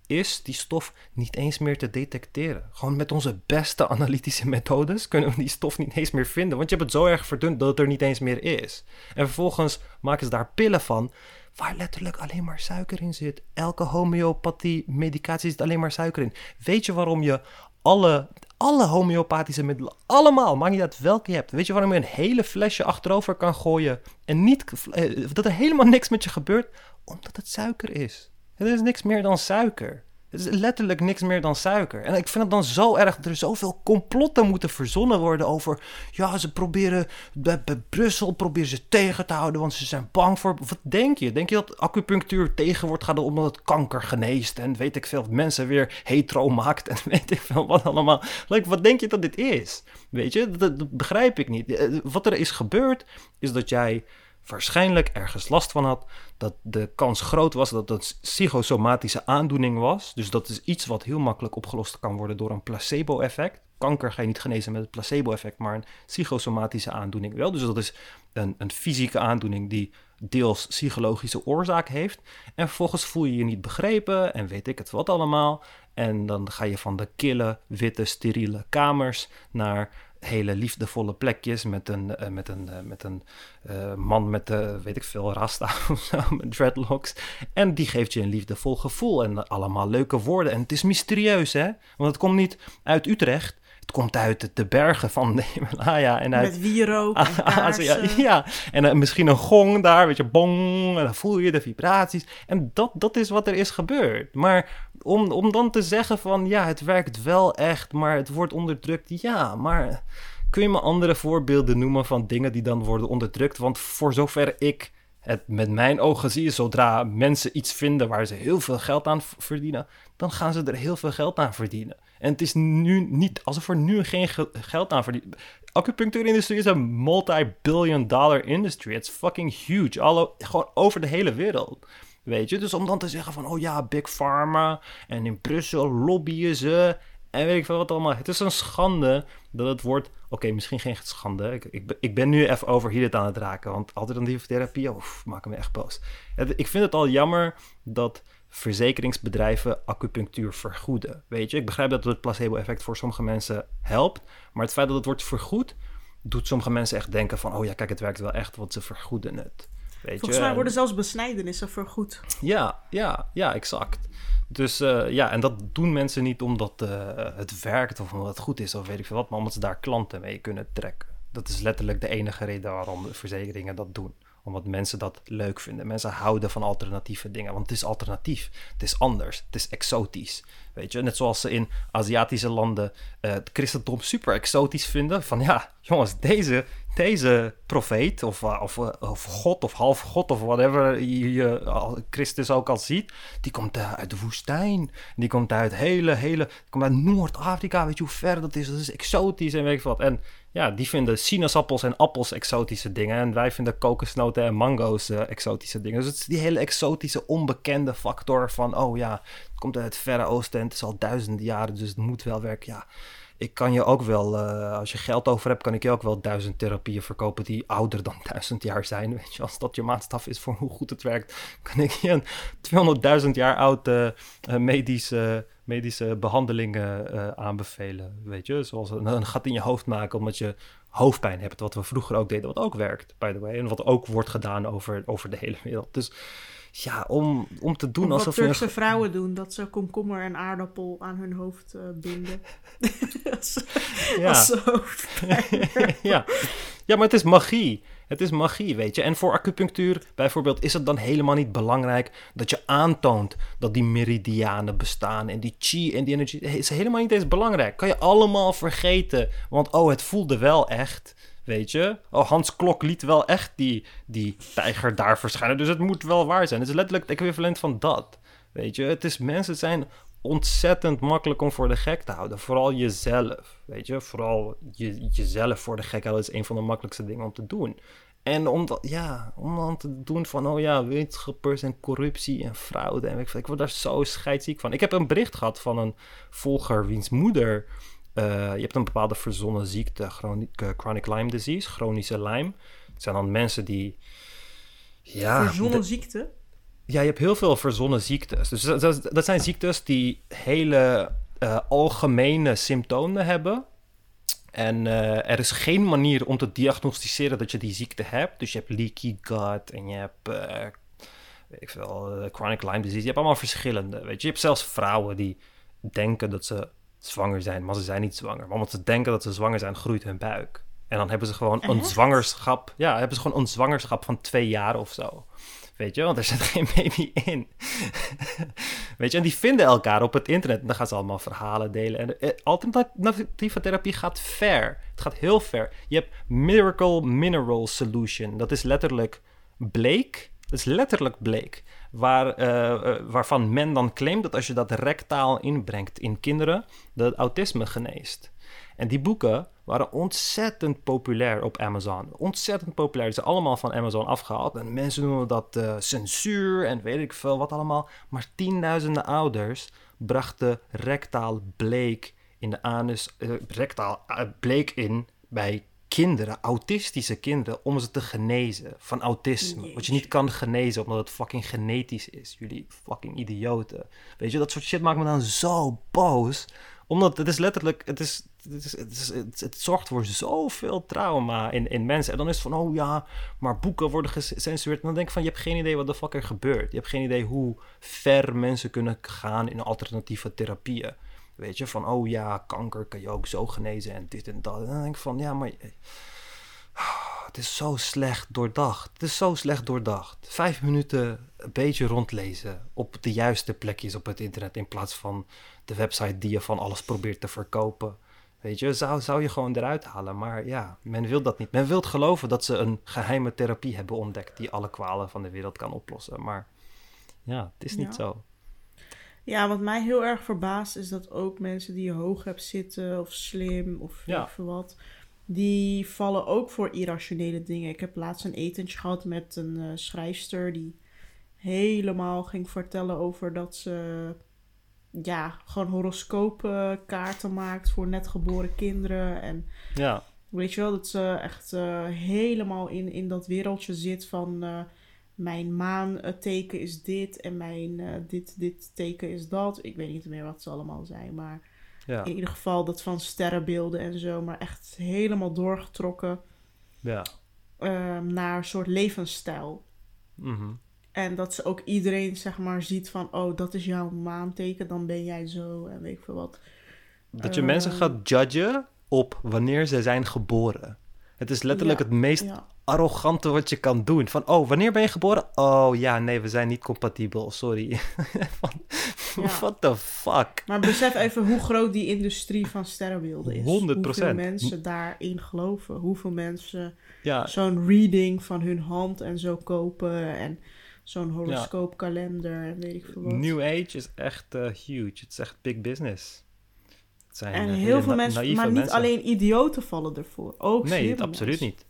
is die stof niet eens meer te detecteren. Gewoon met onze beste analytische methodes kunnen we die stof niet eens meer vinden. Want je hebt het zo erg verdund dat het er niet eens meer is. En vervolgens maken ze daar pillen van waar letterlijk alleen maar suiker in zit. Elke homeopathie medicatie zit alleen maar suiker in. Weet je waarom je alle, alle homeopathische middelen, allemaal, maakt niet uit welke je hebt. Weet je waarom je een hele flesje achterover kan gooien en niet, eh, dat er helemaal niks met je gebeurt? Omdat het suiker is. Het is niks meer dan suiker. Is letterlijk niks meer dan suiker. En ik vind het dan zo erg dat er zoveel complotten moeten verzonnen worden over. Ja, ze proberen. Bij, Brussel proberen ze tegen te houden, want ze zijn bang voor. Wat denk je? Denk je dat acupunctuur tegen wordt gaan omdat het kanker geneest? En weet ik veel, mensen weer hetero maakt en [laughs] weet ik veel wat allemaal. Like, wat denk je dat dit is? Weet je, dat begrijp ik niet. Eh, wat er is gebeurd, is dat jij waarschijnlijk ergens last van had, dat de kans groot was dat het psychosomatische aandoening was. Dus dat is iets wat heel makkelijk opgelost kan worden door een placebo-effect. Kanker ga je niet genezen met het placebo-effect, maar een psychosomatische aandoening wel. Dus dat is een, een fysieke aandoening die deels psychologische oorzaak heeft. En vervolgens voel je je niet begrepen en weet ik het wat allemaal. En dan ga je van de kille, witte, steriele kamers naar hele liefdevolle plekjes met een, uh, met een, uh, met een uh, man met, weet ik veel, rasta [laughs] of zo, met dreadlocks. En die geeft je een liefdevol gevoel en allemaal leuke woorden. En het is mysterieus, hè? Want het komt niet uit Utrecht. Het komt uit de bergen van de Himalaya. En uit Met wierook en [laughs] kaarsen. Ja, en misschien een gong daar, weet je, bong. En dan voel je de vibraties. En dat, dat is wat er is gebeurd. Maar om, om dan te zeggen van, ja, het werkt wel echt, maar het wordt onderdrukt. Ja, maar kun je me andere voorbeelden noemen van dingen die dan worden onderdrukt? Want voor zover ik het met mijn ogen zie, zodra mensen iets vinden waar ze heel veel geld aan verdienen, dan gaan ze er heel veel geld aan verdienen. En het is nu niet alsof er nu geen geld aan verdient. Acupunctuurindustrie is een multi-billion dollar industry. It's fucking huge. Gewoon over de hele wereld. Weet je? Dus om dan te zeggen van, oh ja, Big Pharma en in Brussel lobbyen ze en weet ik veel wat allemaal. Het is een schande dat het wordt... Oké, misschien geen schande. Ik, ik, ben nu even over hier aan het raken. Want alternatieve therapie, oef, maken me echt boos. ik vind het al jammer dat verzekeringsbedrijven acupunctuur vergoeden. Weet je, ik begrijp dat het placebo-effect voor sommige mensen helpt. Maar het feit dat het wordt vergoed, doet sommige mensen echt denken van... oh ja, kijk, het werkt wel echt, want ze vergoeden het. Weet Volgens mij worden zelfs besnijdenissen vergoed. Ja, ja, ja, exact. Dus uh, ja, en dat doen mensen niet omdat uh, het werkt of omdat het goed is of weet ik veel wat, maar omdat ze daar klanten mee kunnen trekken. Dat is letterlijk de enige reden waarom de verzekeringen dat doen omdat mensen dat leuk vinden. Mensen houden van alternatieve dingen. Want het is alternatief. Het is anders. Het is exotisch. Weet je, net zoals ze in Aziatische landen uh, het christendom super exotisch vinden. Van ja, jongens, deze, deze profeet of, uh, of, uh, of God of half God of whatever je, Christus ook al ziet, die komt uit de woestijn. Die komt uit hele, hele, komt uit Noord-Afrika. Weet je hoe ver dat is? Dat is exotisch en weet ik wat. En ja, die vinden sinaasappels en appels exotische dingen. En wij vinden kokosnoten en mango's uh, exotische dingen. Dus het is die hele exotische, onbekende factor van... oh ja, het komt uit het Verre Oosten en het is al duizenden jaren, dus het moet wel werken. Ja, ik kan je ook wel, uh, als je geld over hebt, kan ik je ook wel duizend therapieën verkopen die ouder dan [laughs] duizend jaar zijn. Weet je, als dat je maatstaf is voor hoe goed het werkt, kan ik je een 200.000 jaar oude uh, medische medische behandelingen aanbevelen. Weet je, zoals een, een, gat in je hoofd maken omdat je hoofdpijn hebt. Wat we vroeger ook deden, wat ook werkt, by the way. En wat ook wordt gedaan over, over de hele wereld. Dus ja, om, om te doen of alsof wat Turkse vrouwen doen, dat ze komkommer en aardappel aan hun hoofd uh, binden. [laughs] [laughs] als, ja. Als [laughs] ja. ja, maar het is magie. Het is magie, weet je. En voor acupunctuur bijvoorbeeld is het dan helemaal niet belangrijk dat je aantoont dat die meridianen bestaan en die chi en die energie. is helemaal niet eens belangrijk. Kan je allemaal vergeten, want oh, het voelde wel echt. Weet je? Oh, Hans Klok liet wel echt die, die tijger daar verschijnen. Dus het moet wel waar zijn. Het is letterlijk het equivalent van dat. Weet je? Het is mensen zijn ontzettend makkelijk om voor de gek te houden. Vooral jezelf. Weet je? Vooral je, jezelf voor de gek houden is een van de makkelijkste dingen om te doen. En om, dat, ja, om dan te doen van, oh ja, wetenschappers en corruptie en fraude. En ik, ik word daar zo scheidziek van. Ik heb een bericht gehad van een volger wiens moeder... Uh, je hebt een bepaalde verzonnen ziekte, chronic, uh, chronic Lyme disease, chronische Lyme. Het zijn dan mensen die... Ja, verzonnen ziekte? Ja, je hebt heel veel verzonnen ziektes. Dus dat, dat zijn ziektes die hele uh, algemene symptomen hebben. En uh, er is geen manier om te diagnosticeren dat je die ziekte hebt. Dus je hebt leaky gut en je hebt, uh, weet ik veel, chronic Lyme disease. Je hebt allemaal verschillende, weet je. Je hebt zelfs vrouwen die denken dat ze zwanger zijn, maar ze zijn niet zwanger. Maar omdat ze denken dat ze zwanger zijn, groeit hun buik. En dan hebben ze gewoon een zwangerschap. Ja, hebben ze gewoon een zwangerschap van twee jaar of zo. Weet je, want er zit [laughs] geen baby in. [laughs] Weet je, en die vinden elkaar op het internet. En dan gaan ze allemaal verhalen delen. En eh, alternatieve therapie gaat ver. Het gaat heel ver. Je hebt Miracle Mineral Solution. Dat is letterlijk bleek. Dat is letterlijk bleek. Waar, eh, eh, waarvan men dan claimt dat als je dat rectaal inbrengt in kinderen, dat autisme geneest. En die boeken waren ontzettend populair op Amazon. Ontzettend populair. Ze zijn allemaal van Amazon afgehaald. En mensen noemen dat uh, censuur en weet ik veel wat allemaal. Maar tienduizenden ouders brachten rectaal bleek in de anus, rectaal bleek in bij kinderen, autistische kinderen, om ze te genezen van autisme. Wat je niet kan genezen omdat het fucking genetisch is. Jullie fucking idioten. Weet je, dat soort shit maakt me dan zo boos omdat het is letterlijk, het, is, het, is, het, is, het, zorgt voor zoveel trauma in, in mensen. En dan is het van, oh ja, maar boeken worden gecensureerd. En dan denk ik van, je hebt geen idee wat de fuck er gebeurt. Je hebt geen idee hoe ver mensen kunnen gaan in alternatieve therapieën. Weet je, van, oh ja, kanker kan je ook zo genezen en dit en dat. En dan denk ik van, ja, maar... [sighs] Het is zo slecht doordacht. Het is zo slecht doordacht. Vijf minuten een beetje rondlezen op de juiste plekjes op het internet in plaats van de website die je van alles probeert te verkopen. Weet je, zou, zou je gewoon eruit halen. Maar ja, men wil dat niet. Men wil geloven dat ze een geheime therapie hebben ontdekt die alle kwalen van de wereld kan oplossen. Maar ja, het is niet zo. Ja, wat mij heel erg verbaast is dat ook mensen die je hoog hebt zitten of slim of ja. wat, die vallen ook voor irrationele dingen. Ik heb laatst een etentje gehad met een uh, schrijfster die helemaal ging vertellen over dat ze ja, gewoon horoscoopkaarten maakt voor net geboren kinderen. En ja. weet je wel, dat ze echt uh, helemaal in, in dat wereldje zit van uh, mijn maanteken is dit en mijn uh, dit, dit teken is dat. Ik weet niet meer wat ze allemaal zijn, maar ja. in ieder geval dat van sterrenbeelden en zo, maar echt helemaal doorgetrokken ja. naar een soort levensstijl. Mm en dat ze ook iedereen, zeg maar, ziet van... oh, dat is jouw maanteken, dan ben jij zo en weet ik veel wat. Dat je mensen eh, gaat judgen op wanneer ze zijn geboren. Het is letterlijk het meest arrogante wat je kan doen. Van, oh, wanneer ben je geboren? Oh, ja, nee, we zijn niet compatibel, sorry. [laughs] What the fuck? Maar besef even hoe groot die industrie van sterrenbeelden is. 100%. Hoeveel mensen daarin geloven. Hoeveel mensen zo'n reading van hun hand en zo kopen en zo'n horoscoopkalender en weet ik veel wat. New Age is echt uh, huge. Het is echt big business. Het zijn en uh, heel veel mensen, maar niet alleen idioten vallen ervoor. Ook Nee, absoluut niet.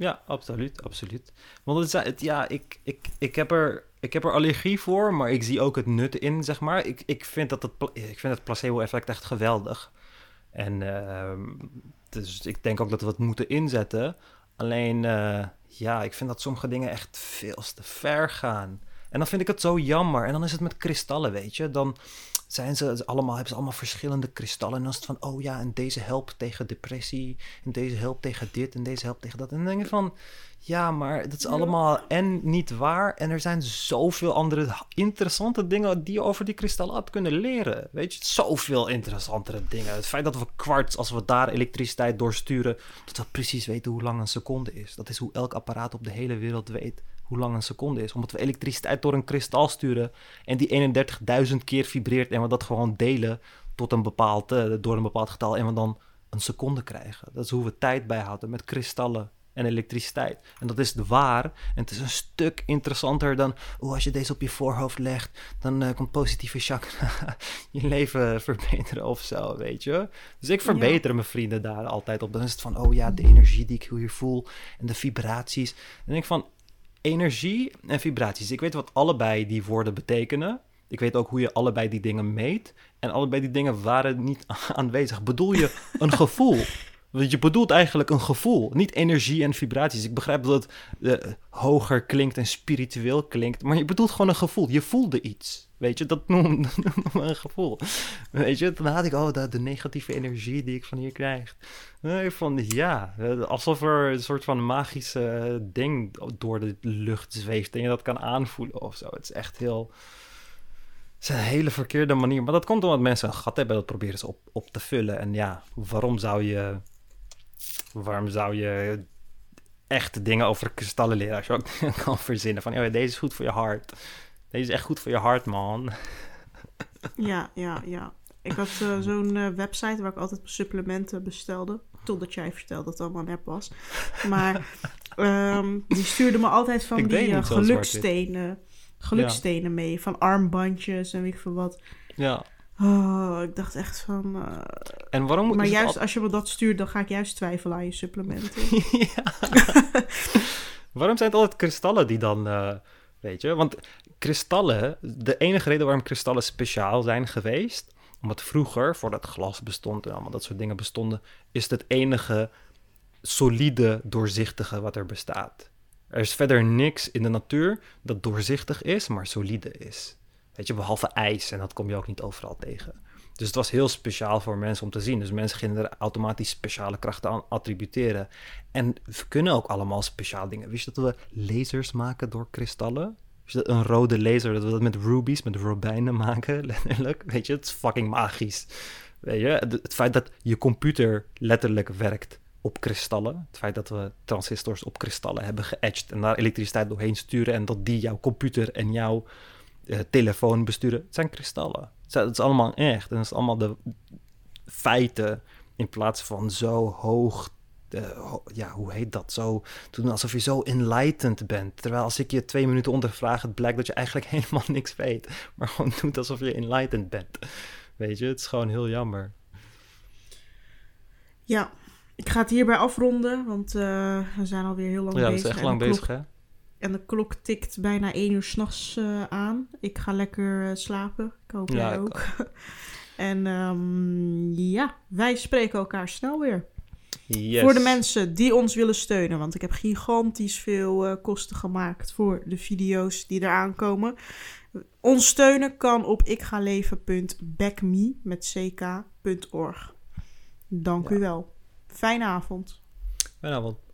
Ja, absoluut, absoluut. Want het, ja, ik, ik, ik, heb er, ik heb er allergie voor, maar ik zie ook het nut in, zeg maar. Ik, ik, vind, dat het, ik vind het placebo-effect echt geweldig. En uh, dus ik denk ook dat we het moeten inzetten. Alleen, uh, ja, ik vind dat sommige dingen echt veel te ver gaan. En dan vind ik het zo jammer. En dan is het met kristallen, weet je. Dan zijn ze allemaal, hebben ze allemaal verschillende kristallen. En dan is het van, oh ja, en deze helpt tegen depressie. En deze helpt tegen dit. En deze helpt tegen dat. En dan denk je van, ja, maar dat is allemaal en niet waar. En er zijn zoveel andere interessante dingen die je over die kristallen had kunnen leren. Weet je, zoveel interessantere dingen. Het feit dat we kwarts, als we daar elektriciteit doorsturen, dat we precies weten hoe lang een seconde is. Dat is hoe elk apparaat op de hele wereld weet hoe lang een seconde is. Omdat we elektriciteit door een kristal sturen en die 31.000 keer vibreert en we dat gewoon delen tot een bepaald, uh, door een bepaald getal en we dan een seconde krijgen. Dat is hoe we tijd bijhouden met kristallen en elektriciteit. En dat is waar. En het is een stuk interessanter dan... Oh, als je deze op je voorhoofd legt... dan eh, komt positieve chakra [laughs] je leven verbeteren of zo, weet je. Dus ik verbeter mijn vrienden daar altijd op. Dan is het van... Oh ja, de energie die ik hier voel... en de vibraties. En denk ik van... Energie en vibraties. Ik weet wat allebei die woorden betekenen. Ik weet ook hoe je allebei die dingen meet. En allebei die dingen waren niet [laughs] aanwezig. Bedoel je een [laughs] gevoel? Want je bedoelt eigenlijk een gevoel, niet energie en vibraties. Ik begrijp dat het uh, hoger klinkt en spiritueel klinkt, maar je bedoelt gewoon een gevoel. Je voelde iets, weet je, dat noemen [laughs] we een gevoel. Weet je, dan had ik, oh, de, de negatieve energie die ik van hier krijg. Nee, van ja, eh, alsof er een soort van magische ding door de lucht zweeft en je dat kan aanvoelen of zo. Het is echt heel... Het is een hele verkeerde manier. Maar dat komt omdat mensen een gat hebben. Dat proberen ze op, op te vullen. En ja, waarom zou je Waarom zou je echte dingen over kristallen leren als je ook [laughs] kan verzinnen van, oh, deze is goed voor je hart. Deze is echt goed voor je hart, man. Ja, ja, ja. Ik had uh, [laughs] zo'n uh, website waar ik altijd supplementen bestelde. Totdat jij vertelde dat het allemaal nep was. Maar um, [laughs] die stuurde me altijd van die uh, gelukstenen, gelukstenen ja. mee. Van armbandjes en weet ik veel wat. Ja. Oh, ik dacht echt van. Uh... En waarom moet Maar juist als je me dat stuurt, dan ga ik juist twijfelen aan je supplementen. [laughs] waarom zijn het altijd kristallen die dan. Uh, weet je? Want kristallen, de enige reden waarom kristallen speciaal zijn geweest. Omdat vroeger, voordat glas bestond en allemaal dat soort dingen bestonden, is het, het enige solide, doorzichtige wat er bestaat. Er is verder niks in de natuur dat doorzichtig is, maar solide is. Weet je, behalve ijs. En dat kom je ook niet overal tegen. Dus het was heel speciaal voor mensen om te zien. Dus mensen gingen er automatisch speciale krachten aan attributeren. En we kunnen ook allemaal speciaal dingen. Wist dat we lasers maken door kristallen? Wist dat een rode laser, dat we dat met rubies, met robijnen maken, [laughs] letterlijk? Weet je, het is fucking magisch. Weet je, het feit dat je computer letterlijk werkt op kristallen. Het feit dat we transistors op kristallen hebben geëtcht en daar elektriciteit doorheen sturen en dat die jouw computer en jouw uh, telefoon besturen. Het zijn kristallen. Het is allemaal echt. En het is allemaal de feiten in plaats van zo hoog. Uh, ja, hoe heet dat? Zo doen alsof je zo enlightened bent. Terwijl als ik je twee minuten ondervraag, het blijkt dat je eigenlijk [laughs] helemaal niks weet. Maar gewoon doet alsof je enlightened bent. Weet je, het is gewoon heel jammer. Ja, ik ga het hierbij afronden, want uh, we zijn alweer heel lang bezig. Ja, we zijn echt lang bezig, hè? En de klok tikt bijna één uur s'nachts uh, aan. Ik ga lekker uh, slapen. Ik hoop jij ook. ook. [laughs] en um, ja, wij spreken elkaar snel weer. Yes. Voor de mensen die ons willen steunen. Want ik heb gigantisch veel uh, kosten gemaakt voor de video's die eraan komen. Ons steunen kan op ikgaleven.backme met ck.org. Dank ja. u wel. Fijne avond. Fijne avond.